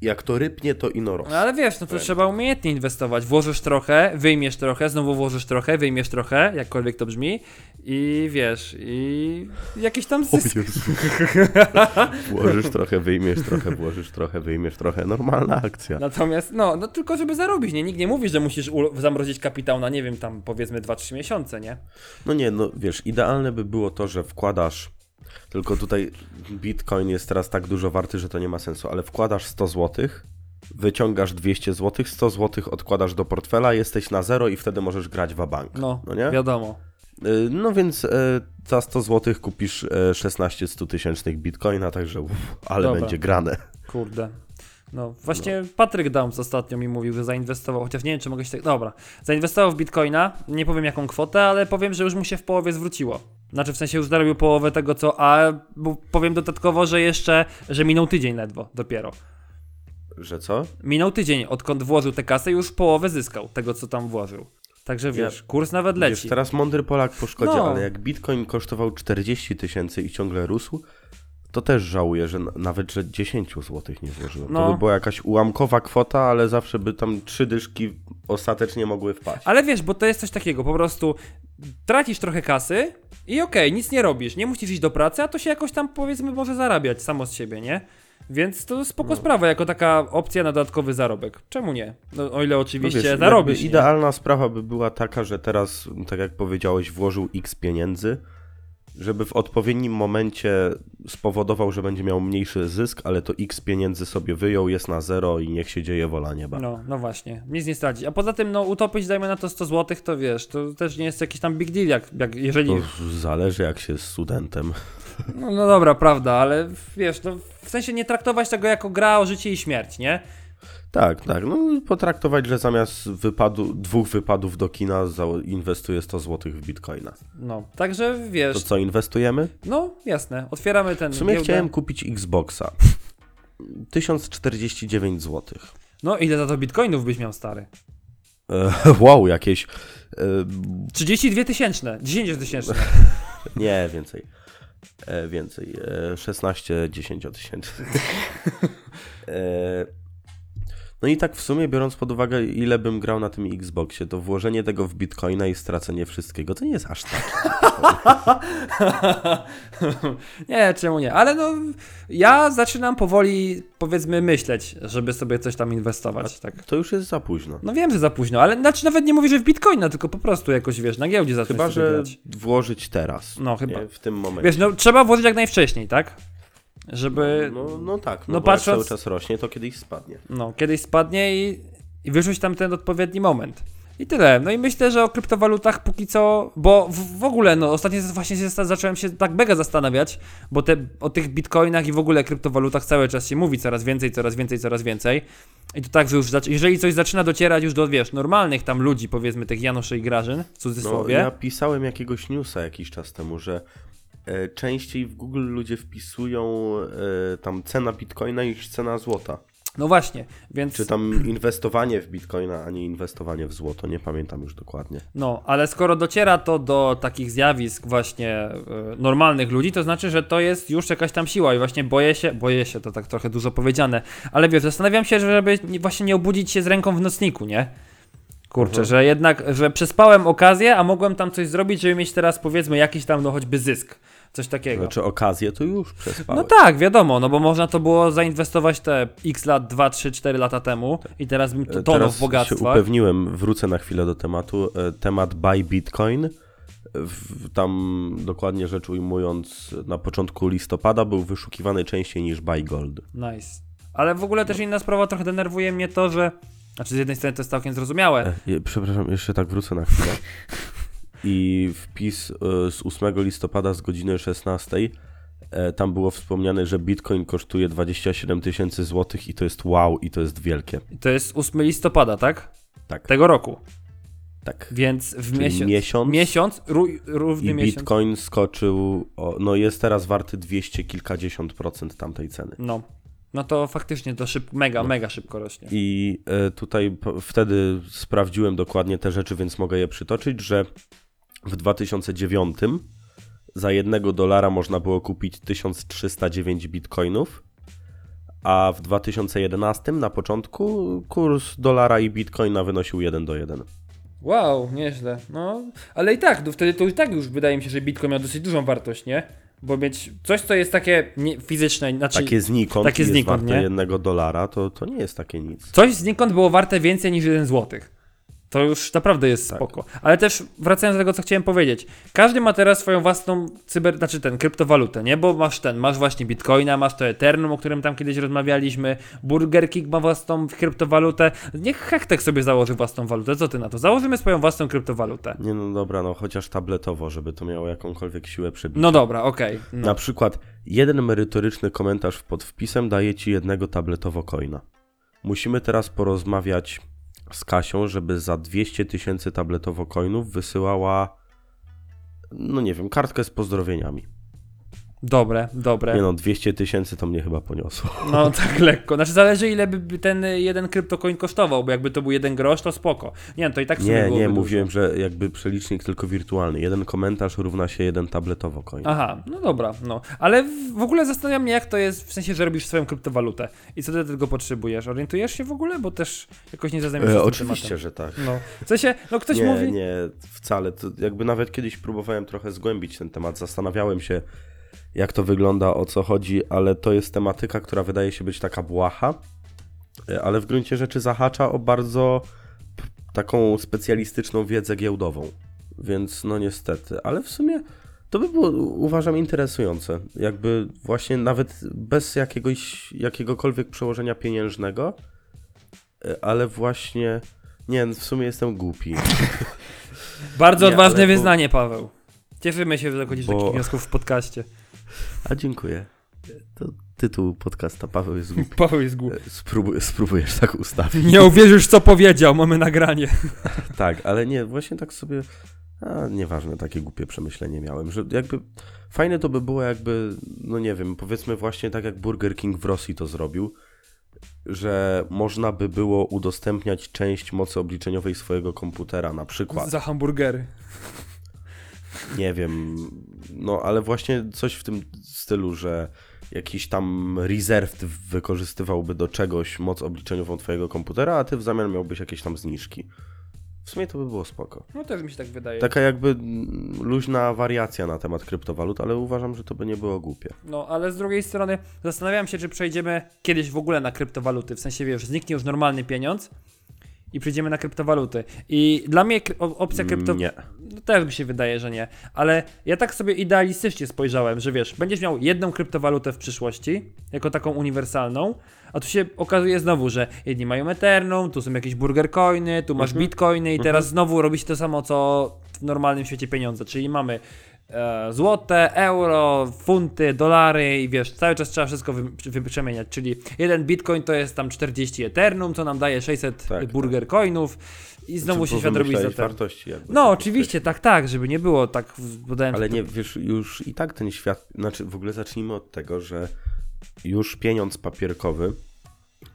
jak to rypnie, to ino No ale wiesz, no to trzeba umiejętnie inwestować. Włożysz trochę, wyjmiesz trochę, znowu włożysz trochę, wyjmiesz trochę, jakkolwiek to brzmi i wiesz, i jakiś tam zysk. [LAUGHS] Włożysz trochę, wyjmiesz trochę, włożysz trochę, wyjmiesz trochę. Normalna akcja. Natomiast, no, no tylko żeby zarobić, nie? Nikt nie mówi, że musisz zamrozić kapitał na, nie wiem, tam powiedzmy 2-3 miesiące, nie? No nie, no wiesz, idealne by było to, że wkładasz, tylko tutaj bitcoin jest teraz tak dużo warty, że to nie ma sensu, ale wkładasz 100 zł wyciągasz 200 zł, 100 zł odkładasz do portfela, jesteś na zero i wtedy możesz grać w bank. No, no nie? wiadomo. Y, No więc e, za 100 zł kupisz e, 16 100 tysięcznych bitcoina, także uff, ale Dobra. będzie grane. Kurde. No, właśnie Patryk Downs ostatnio mi mówił, że zainwestował, chociaż nie wiem, czy mogę się tak... Dobra, zainwestował w Bitcoina, nie powiem jaką kwotę, ale powiem, że już mu się w połowie zwróciło. Znaczy w sensie już zarobił połowę tego, co... A powiem dodatkowo, że jeszcze, że minął tydzień ledwo, dopiero. Że co? Minął tydzień, odkąd włożył tę kasę już połowę zyskał tego, co tam włożył. Także wiesz, kurs nawet Wiesz, leci. teraz mądry Polak po szkodzie, No. ale jak bitcoin kosztował 40 tysięcy i ciągle rósł, to też żałuję, że nawet, że 10 zł nie włożyłem. No. To by była jakaś ułamkowa kwota, ale zawsze by tam trzy dyszki ostatecznie mogły wpaść. Ale wiesz, bo to jest coś takiego, po prostu tracisz trochę kasy i okej, nic nie robisz, nie musisz iść do pracy, a to się jakoś tam powiedzmy może zarabiać samo z siebie, nie? Więc to spoko No. sprawa, jako taka opcja na dodatkowy zarobek. Czemu nie? No, o ile No oczywiście wiesz, zarobisz. jakby nie? Idealna sprawa by była taka, że teraz, tak jak powiedziałeś, włożył x pieniędzy, żeby w odpowiednim momencie spowodował, że będzie miał mniejszy zysk, ale to x pieniędzy sobie wyjął, jest na zero i niech się dzieje wola nieba. No, no właśnie, nic nie straci. A poza tym, no utopić dajmy na to 100 zł, to wiesz, to też nie jest jakiś tam big deal, jak, jak jeżeli... To zależy jak się jest studentem. No, no dobra, prawda, ale wiesz, no w sensie nie traktować tego jako gra o życie i śmierć, nie? Tak, tak. No potraktować, że zamiast wypadu, dwóch wypadów do kina inwestuję 100 zł w bitcoina. No, także wiesz, To co, inwestujemy? no jasne, otwieramy ten W sumie giełdę. chciałem kupić Xboxa. 1049 zł. No ile za to bitcoinów byś miał, stary? E, wow, jakieś. E, 32 tysięczne, 10 tysięczne. [LAUGHS] nie, więcej. E, więcej. E, 16 10 tysięcy. [LAUGHS] e, no i tak w sumie, biorąc pod uwagę, ile bym grał na tym Xboxie, to włożenie tego w bitcoina i stracenie wszystkiego, to nie jest aż tak. [LAUGHS] nie, czemu nie? Ale no, ja zaczynam powoli, powiedzmy, myśleć, żeby sobie coś tam inwestować, tak. To już jest za późno. No wiem, że za późno, ale znaczy nawet nie mówię, że w bitcoina, tylko po prostu jakoś, wiesz, na giełdzie zacząć Chyba, że grać. włożyć teraz. No chyba. Nie, w tym momencie. Wiesz, no trzeba włożyć jak najwcześniej, tak? Żeby, No, no tak, no, no patrząc- cały czas rośnie, to kiedyś spadnie. no, kiedyś spadnie i, i wyrzuć tam ten odpowiedni moment. I tyle. No i myślę, że o kryptowalutach póki co, bo w, w ogóle, no ostatnio właśnie się, zacząłem się tak mega zastanawiać, bo te, o tych bitcoinach i w ogóle kryptowalutach cały czas się mówi coraz więcej, coraz więcej, coraz więcej. I to tak, że już jeżeli coś zaczyna docierać już do, wiesz, normalnych tam ludzi, powiedzmy tych Januszy i Grażyn, w No, cudzysłowie, ja pisałem jakiegoś newsa jakiś czas temu, że częściej w Google ludzie wpisują e, tam cena bitcoina niż cena złota. no właśnie, więc... Czy tam inwestowanie w bitcoina, a nie inwestowanie w złoto, nie pamiętam już dokładnie. No, ale skoro dociera to do takich zjawisk właśnie y, normalnych ludzi, to znaczy, że to jest już jakaś tam siła i właśnie boję się, boję się, to tak trochę dużo powiedziane, ale wiesz, zastanawiam się, żeby nie- właśnie nie obudzić się z ręką w nocniku, nie? Kurczę, Mhm. że jednak, że przespałem okazję, a mogłem tam coś zrobić, żeby mieć teraz powiedzmy jakiś tam no choćby zysk, coś takiego. Znaczy okazję to już przespałem. No tak, wiadomo, no bo można to było zainwestować te x lat, 2, 3, 4 lata temu i teraz bym to tonął E, Teraz w się upewniłem, wrócę na chwilę do tematu. E, Temat buy bitcoin. W, tam dokładnie rzecz ujmując, na początku listopada był wyszukiwany częściej niż buy gold. Nice. Ale w ogóle też inna sprawa, trochę denerwuje mnie to, że. Znaczy, z jednej strony to jest całkiem zrozumiałe. E, Przepraszam, jeszcze tak wrócę na chwilę. [LAUGHS] I wpis e, z 8 listopada z godziny 16. e, Tam było wspomniane, że bitcoin kosztuje 27 tysięcy złotych i to jest wow i to jest wielkie. To jest 8 listopada, tak? Tak, Tego roku. tak. Więc w miesiąc. miesiąc Miesiąc, ró, równy I miesiąc. bitcoin skoczył, o, no jest teraz warty 200 kilkadziesiąt procent tamtej ceny. No. No to faktycznie to szyb, mega, mega szybko rośnie. I e, tutaj wtedy sprawdziłem dokładnie te rzeczy, więc mogę je przytoczyć, że w 2009 za jednego dolara można było kupić 1309 bitcoinów, a w 2011 na początku kurs dolara i bitcoina wynosił 1 do 1. Wow, nieźle. No, ale i tak, no wtedy to i tak już wydaje mi się, że Bitcoin miał dosyć dużą wartość, nie? Bo mieć coś, co jest takie nie, fizyczne, znaczy Takie znikąd, takie jest znikąd, warte nie? jednego dolara, to, to nie jest takie nic. coś znikąd było warte więcej niż 1 złotych. To już naprawdę jest Tak. spoko. Ale też wracając do tego, co chciałem powiedzieć. Każdy ma teraz swoją własną cyber, znaczy ten, kryptowalutę, nie? Bo masz ten, masz właśnie Bitcoina, masz to Ethereum, o którym tam kiedyś rozmawialiśmy, Burger King ma własną kryptowalutę. Niech Hektek sobie założy własną walutę. Co ty na to? Założymy swoją własną kryptowalutę. Nie no dobra, no chociaż tabletowo, żeby to miało jakąkolwiek siłę przebicia. No dobra, okej. No. Na przykład jeden merytoryczny komentarz pod wpisem daje ci jednego tabletowo coina. Musimy teraz porozmawiać z Kasią, żeby za 200 tysięcy tabletowo coinów wysyłała no nie wiem, kartkę z pozdrowieniami. Dobre, dobre. Nie no, 200 tysięcy to mnie chyba poniosło. [LAUGHS] No tak lekko. Znaczy zależy ile by- ten jeden kryptocoin kosztował, bo jakby to był jeden grosz, to spoko. Nie, no to i tak w sumie Nie, nie, dużo. mówiłem, że jakby przelicznik tylko wirtualny. Jeden komentarz równa się jeden tabletowo coin. Aha, no dobra, no. Ale w- ogóle zastanawia mnie, jak to jest, w sensie, że robisz swoją kryptowalutę. I co ty do tego potrzebujesz? Orientujesz się w ogóle? Bo też jakoś nie się E, z tym oczywiście, tematem. że tak. No. W sensie, no ktoś nie, mówi... nie, wcale. To jakby nawet kiedyś próbowałem trochę zgłębić ten temat, zastanawiałem się, jak to wygląda, o co chodzi, ale to jest tematyka, która wydaje się być taka błaha, e, ale w gruncie rzeczy zahacza o bardzo taką specjalistyczną wiedzę giełdową. Więc no niestety, ale w sumie to by było, uważam, interesujące. Jakby właśnie nawet bez jakiegoś, jakiegokolwiek przełożenia pieniężnego, e, ale właśnie. Nie, w sumie jestem głupi. [LAUGHS] Bardzo Nie, odważne bo- wyznanie, Paweł. Cieszymy się, że dochodzisz do Bo- takich wniosków w podcaście. A dziękuję. To tytuł podcasta Paweł jest głupi. [LAUGHS] Paweł jest głupi. E, Spróbuj, spróbujesz tak ustawić. Nie uwierzysz, co powiedział, mamy nagranie. [LAUGHS] Tak, ale nie, właśnie tak sobie. A, nieważne, takie głupie przemyślenie miałem, że jakby fajne to by było, jakby, no nie wiem, powiedzmy właśnie tak jak Burger King w Rosji to zrobił, że można by było udostępniać część mocy obliczeniowej swojego komputera, na przykład. Za hamburgery. Nie wiem, no ale właśnie coś w tym stylu, że jakiś tam reserved wykorzystywałby do czegoś moc obliczeniową twojego komputera, a ty w zamian miałbyś jakieś tam zniżki. W sumie to by było spoko. No też mi się tak wydaje. Taka jakby luźna wariacja na temat kryptowalut, ale uważam, że to by nie było głupie. No, ale z drugiej strony zastanawiam się, czy przejdziemy kiedyś w ogóle na kryptowaluty. W sensie, wiesz, zniknie już normalny pieniądz i przejdziemy na kryptowaluty. I dla mnie opcja krypto... Mm, Nie. No, też mi się wydaje, że nie. Ale ja tak sobie idealistycznie spojrzałem, że wiesz, będziesz miał jedną kryptowalutę w przyszłości, jako taką uniwersalną, a tu się okazuje znowu, że jedni mają Ethereum, tu są jakieś burger coiny, tu masz Mhm. bitcoiny i teraz znowu robi się to samo, co w normalnym świecie pieniądze, czyli mamy e, złote, euro, funty, dolary i wiesz, cały czas trzeba wszystko wy, przemieniać, czyli jeden bitcoin to jest tam 40 Ethereum, co nam daje 600 Tak, burger coinów i znowu Czy się świat robi za ten. wartości jakby. No, oczywiście, tak, tak, żeby nie było tak, w- podałem Ale nie, wiesz, już i tak ten świat, znaczy w ogóle zacznijmy od tego, że już pieniądz papierkowy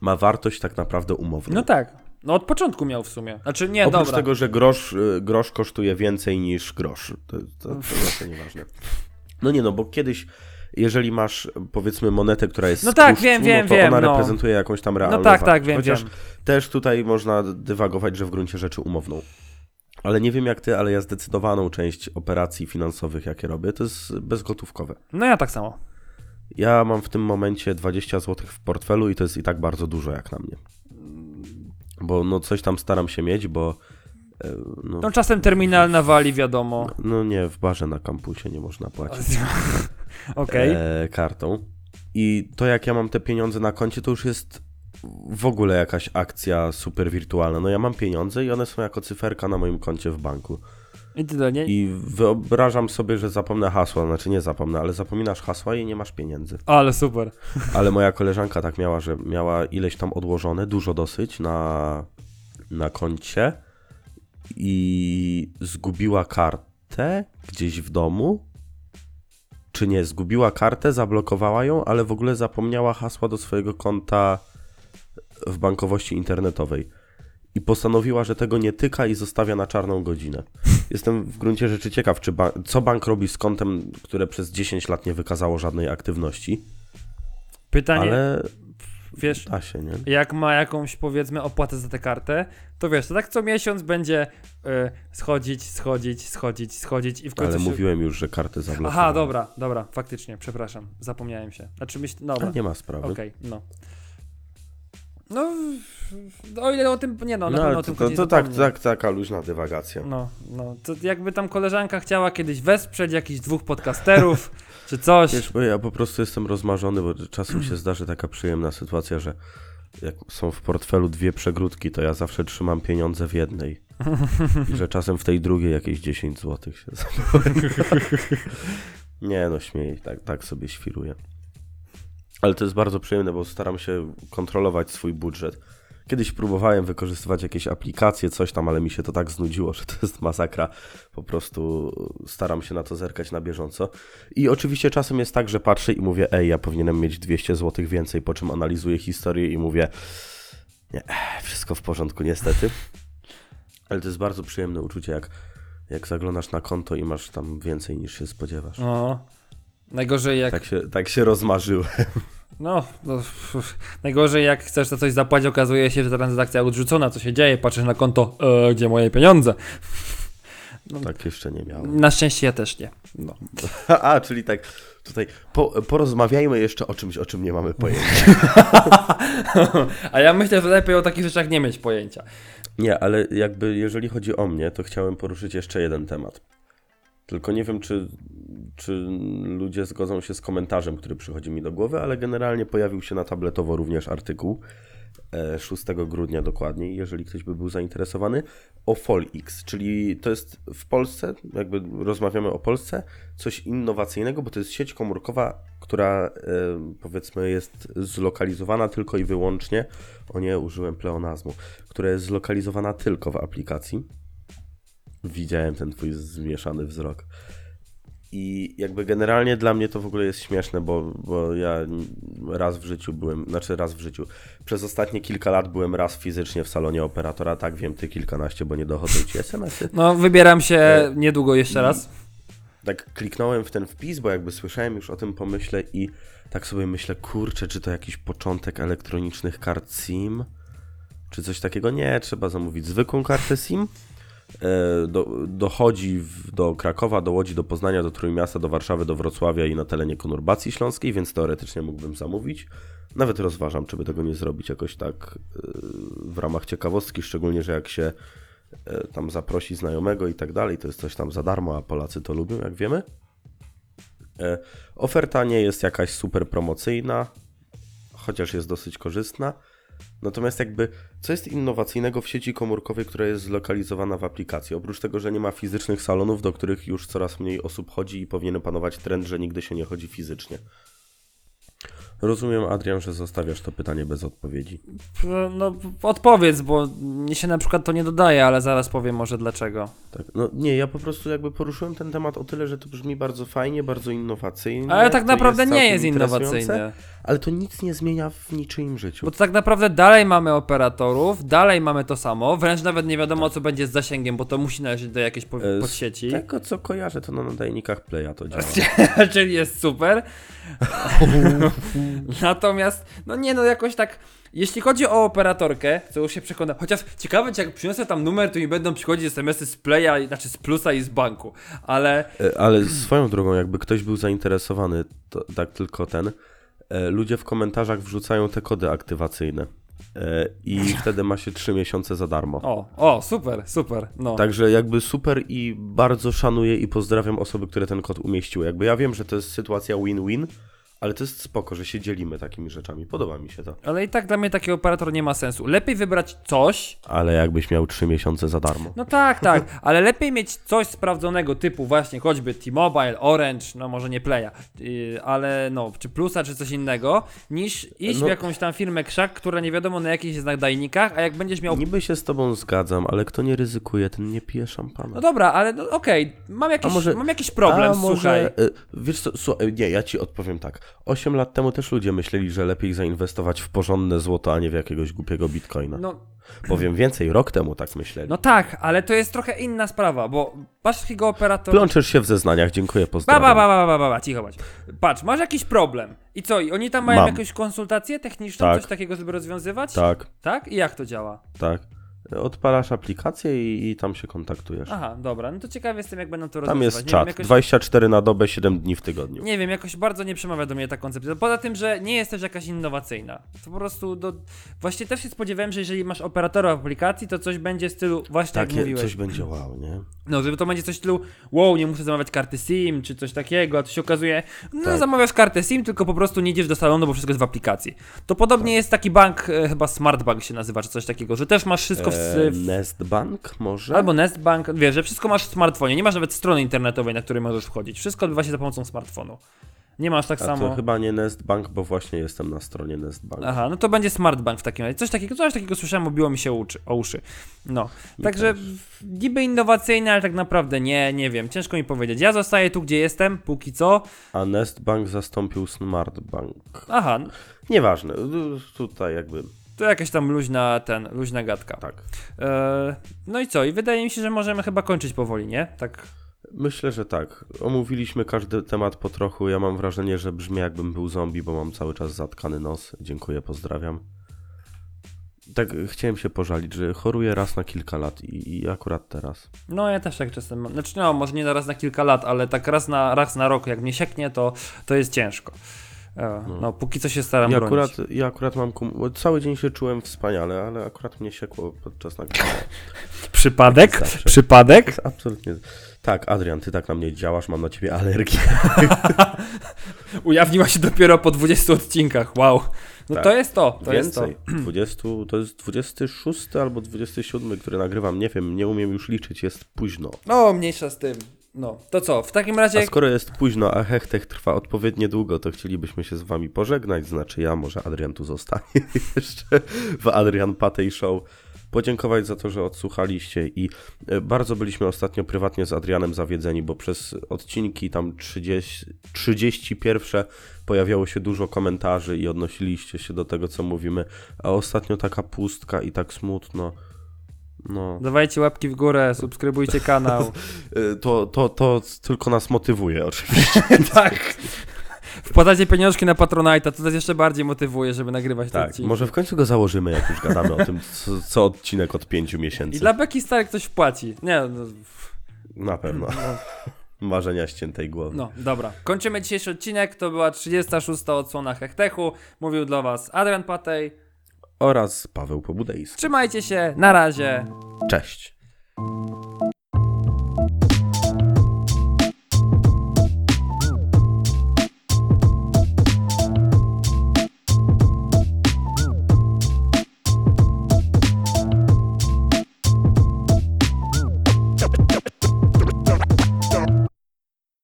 ma wartość tak naprawdę umowną. No tak. No od początku miał w sumie. Znaczy nie, Oprócz dobra. tego, że grosz, y, grosz kosztuje więcej niż grosz. To, to, to, nieważne. No nie no, bo kiedyś, jeżeli masz powiedzmy monetę, która jest No tak, wiem, wiem, no to wiem, ona no. reprezentuje jakąś tam realną No tak, tak, wartość. wiem, Chociaż wiem. też tutaj można dywagować, że w gruncie rzeczy umowną. Ale nie wiem jak ty, ale ja zdecydowaną część operacji finansowych, jakie robię, to jest bezgotówkowe. No ja tak samo. Ja mam w tym momencie 20 zł w portfelu i to jest i tak bardzo dużo jak na mnie. Bo no coś tam staram się mieć, bo e, no, No czasem terminal nawali, wiadomo. no nie, w barze na kampusie nie można płacić [LAUGHS] Okej. e, kartą. I to jak ja mam te pieniądze na koncie, to już jest w ogóle jakaś akcja super wirtualna. No ja mam pieniądze i one są jako cyferka na moim koncie w banku. I tyle, nie? I wyobrażam sobie, że zapomnę hasła, znaczy nie zapomnę, ale zapominasz hasła i nie masz pieniędzy. Ale super. [LAUGHS] Ale moja koleżanka tak miała, że miała ileś tam odłożone, dużo dosyć na, na koncie i zgubiła kartę gdzieś w domu. Czy nie, zgubiła kartę, zablokowała ją, ale w ogóle zapomniała hasła do swojego konta w bankowości internetowej. I postanowiła, że tego nie tyka i zostawia na czarną godzinę. Jestem w gruncie rzeczy ciekaw, czy ba- co bank robi z kontem, które przez 10 lat nie wykazało żadnej aktywności. Pytanie, Ale wiesz, się, jak ma jakąś powiedzmy opłatę za tę kartę, to wiesz, to tak co miesiąc będzie e, schodzić, schodzić, schodzić, schodzić i w końcu Ale się... mówiłem już, że karty zablokowałem. Aha, dobra, dobra, faktycznie, przepraszam, zapomniałem się. Znaczy myśl... A Dobra, nie ma sprawy. okej, no. No, o ile o tym, nie no, na No, pewno o to, tym to, to tak, zapomni. tak, taka luźna dywagacja. No, no, to jakby tam koleżanka chciała kiedyś wesprzeć jakichś dwóch podcasterów, [LAUGHS] czy coś. Wiesz, bo ja po prostu jestem rozmarzony, bo czasem się zdarzy taka przyjemna sytuacja, że jak są w portfelu dwie przegródki, to ja zawsze trzymam pieniądze w jednej. I że czasem w tej drugiej jakieś 10 zł się [LAUGHS] zabrałem. [LAUGHS] Nie no, śmieję, tak, tak sobie świruję. Ale to jest bardzo przyjemne, bo staram się kontrolować swój budżet. Kiedyś próbowałem wykorzystywać jakieś aplikacje, coś tam, ale mi się to tak znudziło, że to jest masakra. Po prostu staram się na to zerkać na bieżąco. I oczywiście czasem jest tak, że patrzę i mówię, ej, ja powinienem mieć 200 zł więcej, po czym analizuję historię i mówię, nie, wszystko w porządku niestety. Ale to jest bardzo przyjemne uczucie, jak, jak zaglądasz na konto i masz tam więcej niż się spodziewasz. No. Najgorzej jak. Tak się, tak się rozmarzyłem. No, no pff, najgorzej jak chcesz to coś zapłacić, okazuje się, że transakcja odrzucona, co się dzieje, patrzysz na konto, e, gdzie moje pieniądze. Tak jeszcze nie miałem. Na szczęście ja też nie. No. [LAUGHS] A, czyli tak, tutaj po, porozmawiajmy jeszcze o czymś, o czym nie mamy pojęcia. [LAUGHS] A ja myślę, że lepiej o takich rzeczach nie mieć pojęcia. Nie, ale jakby jeżeli chodzi o mnie, to chciałem poruszyć jeszcze jeden temat. Tylko nie wiem, czy, czy ludzie zgodzą się z komentarzem, który przychodzi mi do głowy, ale generalnie pojawił się na tabletowo również artykuł e, 6 grudnia dokładniej, jeżeli ktoś by był zainteresowany, o FolX, czyli to jest w Polsce, jakby rozmawiamy o Polsce, coś innowacyjnego, bo to jest sieć komórkowa, która e, powiedzmy jest zlokalizowana tylko i wyłącznie, o nie, użyłem pleonazmu, która jest zlokalizowana tylko w aplikacji. Widziałem ten twój zmieszany wzrok. I jakby generalnie dla mnie to w ogóle jest śmieszne, bo, bo ja raz w życiu byłem, znaczy raz w życiu, przez ostatnie kilka lat byłem raz fizycznie w salonie operatora, tak wiem, ty kilkanaście, bo nie dochodzą ci SMS-y. No, wybieram się E, niedługo jeszcze raz. Tak kliknąłem w ten wpis, bo jakby słyszałem już o tym pomyśle i tak sobie myślę, kurczę, czy to jakiś początek elektronicznych kart SIM? Czy coś takiego? Nie, trzeba zamówić zwykłą kartę SIM. E, Do, dochodzi w, do Krakowa, do Łodzi, do Poznania, do Trójmiasta, do Warszawy, do Wrocławia i na terenie konurbacji śląskiej, więc teoretycznie mógłbym zamówić. Nawet rozważam, czy by tego nie zrobić jakoś tak e, w ramach ciekawostki, szczególnie, że jak się e, tam zaprosi znajomego i tak dalej, to jest coś tam za darmo, a Polacy to lubią, jak wiemy. Oferta nie jest jakaś super promocyjna, chociaż jest dosyć korzystna. Natomiast jakby, co jest innowacyjnego w sieci komórkowej, która jest zlokalizowana w aplikacji? Oprócz tego, że nie ma fizycznych salonów, do których już coraz mniej osób chodzi i powinien panować trend, że nigdy się nie chodzi fizycznie. Rozumiem, Adrian, że zostawiasz to pytanie bez odpowiedzi. No, odpowiedz, bo mnie się na przykład to nie dodaje, ale zaraz powiem może dlaczego. Tak. No nie, ja po prostu jakby poruszyłem ten temat o tyle, że to brzmi bardzo fajnie, bardzo innowacyjnie. Ale tak naprawdę nie całkiem jest innowacyjne. Ale to nic nie zmienia w niczyim życiu. Bo to tak naprawdę dalej mamy operatorów, dalej mamy to samo, wręcz nawet nie wiadomo co będzie z zasięgiem, bo to musi należeć do jakiejś po- E, z. Tego co kojarzę, to na nadajnikach Playa to działa. [LAUGHS] Czyli jest super. [LAUGHS] Natomiast, no nie no, jakoś tak. Jeśli chodzi o operatorkę, co już się przekonam, chociaż ciekawe, czy jak przyniosę tam numer, to mi będą przychodzić SMS-y z Playa, znaczy z Plusa i z banku, ale E, Ale swoją drogą, jakby ktoś był zainteresowany, to tak tylko ten, e, ludzie w komentarzach wrzucają te kody aktywacyjne. E, I wtedy ma się 3 miesiące za darmo. o, o, super, super, no. Także jakby super i bardzo szanuję i pozdrawiam osoby, które ten kod umieściły. Jakby ja wiem, że to jest sytuacja win-win, ale to jest spoko, że się dzielimy takimi rzeczami. Podoba mi się to. Ale i tak dla mnie taki operator nie ma sensu. Lepiej wybrać coś, Ale jakbyś miał 3 miesiące za darmo. no tak, tak, [LAUGHS] ale lepiej mieć coś sprawdzonego typu właśnie choćby T-Mobile, Orange, no może nie Playa, yy, ale no, czy Plusa, czy coś innego, niż iść No. w jakąś tam firmę krzak, która nie wiadomo na jakichś jest nadajnikach, a jak będziesz miał... Niby się z tobą zgadzam, ale kto nie ryzykuje, ten nie pije szampana. No dobra, ale no, okej, mam, jakiś, może- mam jakiś problem, A może, słuchaj. e, Wiesz co, słuchaj, nie, ja ci odpowiem tak. 8 lat temu też ludzie myśleli, że lepiej zainwestować w porządne złoto, a nie w jakiegoś głupiego bitcoina. No, Powiem więcej, rok temu tak myśleli. no tak, ale to jest trochę inna sprawa, bo masz takiego operatora... Plączesz się w zeznaniach, dziękuję, pozdrawiam. ba, ba, ba, ba, ba, ba, cicho bądź. Patrz, masz jakiś problem. I co, i oni tam mają Mam. jakąś konsultację techniczną, Tak. coś takiego, żeby rozwiązywać? Tak, Tak? I jak to działa? tak. Odpalasz aplikację i, i tam się kontaktujesz. Aha, dobra, no to ciekawy jestem, jak będą to Tam rozwiązywać. jest Nie wiem, czat. jakoś- 24 na dobę, 7 dni w tygodniu. Nie wiem, jakoś bardzo nie przemawia do mnie ta koncepcja. Poza tym, że nie jest też jakaś innowacyjna. To po prostu do... Właśnie też się spodziewałem, że jeżeli masz operatora aplikacji, to coś będzie w stylu właśnie jak Takie mówiłeś. coś będzie wow, nie? No, żeby to będzie coś w stylu wow, nie muszę zamawiać karty SIM, czy coś takiego, a to się okazuje, no Tak. zamawiasz kartę SIM, tylko po prostu nie idziesz do salonu, bo wszystko jest w aplikacji. To podobnie jest taki bank, e, chyba Smart Bank się nazywa, czy coś takiego, że też masz wszystko w... E, w Nest Bank może? Albo Nest Bank, wiesz, że wszystko masz w smartfonie, nie masz nawet strony internetowej, na której możesz wchodzić. Wszystko odbywa się za pomocą smartfonu. Nie masz tak A samo. to chyba nie Nest Bank, bo właśnie jestem na stronie Nest Bank. Aha, no to będzie Smart Bank w takim razie. Coś takiego, coś takiego słyszałem, obiło mi się uczy, o uszy. No, Mi także też. niby innowacyjne, ale tak naprawdę nie, nie wiem, ciężko mi powiedzieć. Ja zostaję tu, gdzie jestem, póki co. A Nest Bank zastąpił Smart Bank. Aha, Nieważne, tutaj jakby to jakaś tam luźna, ten, luźna gadka. tak. E, no i co? I wydaje mi się, że możemy chyba kończyć powoli, nie? Tak. Myślę, że tak. Omówiliśmy każdy temat po trochu. Ja mam wrażenie, że brzmi jakbym był zombie, bo mam cały czas zatkany nos. Dziękuję, pozdrawiam. Tak, chciałem się pożalić, że choruję raz na kilka lat i, i akurat teraz. No ja też tak czasem mam. Znaczy no, może nie raz na kilka lat, ale tak raz na, raz na rok, jak mnie sieknie, to, to jest ciężko. E, no, póki co się staram Ja bronić. akurat, ja akurat mam. Kum... Cały dzień się czułem wspaniale, ale akurat mnie siekło podczas nagrywania. [LAUGHS] Przypadek? Przypadek? [LAUGHS] Absolutnie. Tak, Adrian, ty tak na mnie działasz, mam na ciebie alergię. [LAUGHS] Ujawniła się dopiero po 20 odcinkach, wow. No Tak. to jest to, to jest to. Więcej. 20, to jest 26 albo 27, który nagrywam. Nie wiem, nie umiem już liczyć, jest późno. No, mniejsza z tym. No, to co, w takim razie... A skoro jest późno, a hechtech trwa odpowiednio długo, to chcielibyśmy się z wami pożegnać. Znaczy ja, może Adrian tu zostanie [LAUGHS] jeszcze w Adrian Patej Show. Podziękować za to, że odsłuchaliście i e, bardzo byliśmy ostatnio prywatnie z Adrianem zawiedzeni, bo przez odcinki tam 30, 31 pojawiało się dużo komentarzy i odnosiliście się do tego, co mówimy, a ostatnio taka pustka i tak smutno. No, Dawajcie łapki w górę, subskrybujcie [LAUGHS] kanał. E, to, to, to tylko nas motywuje oczywiście. [LAUGHS] tak. Wpłacacie pieniążki na Patronite'a, to nas jeszcze bardziej motywuje, żeby nagrywać Tak, odcinki. może w końcu go założymy, jak już gadamy o tym, co, co odcinek od pięciu miesięcy. I dla Beki Stary ktoś wpłaci. Nie, no, Na pewno. [LAUGHS] Marzenia ściętej głowy. no, dobra. Kończymy dzisiejszy odcinek, to była 36. odsłona Hechtechu. Mówił dla was Adrian Patej. Oraz Paweł Pobudejski. Trzymajcie się, na razie. Cześć.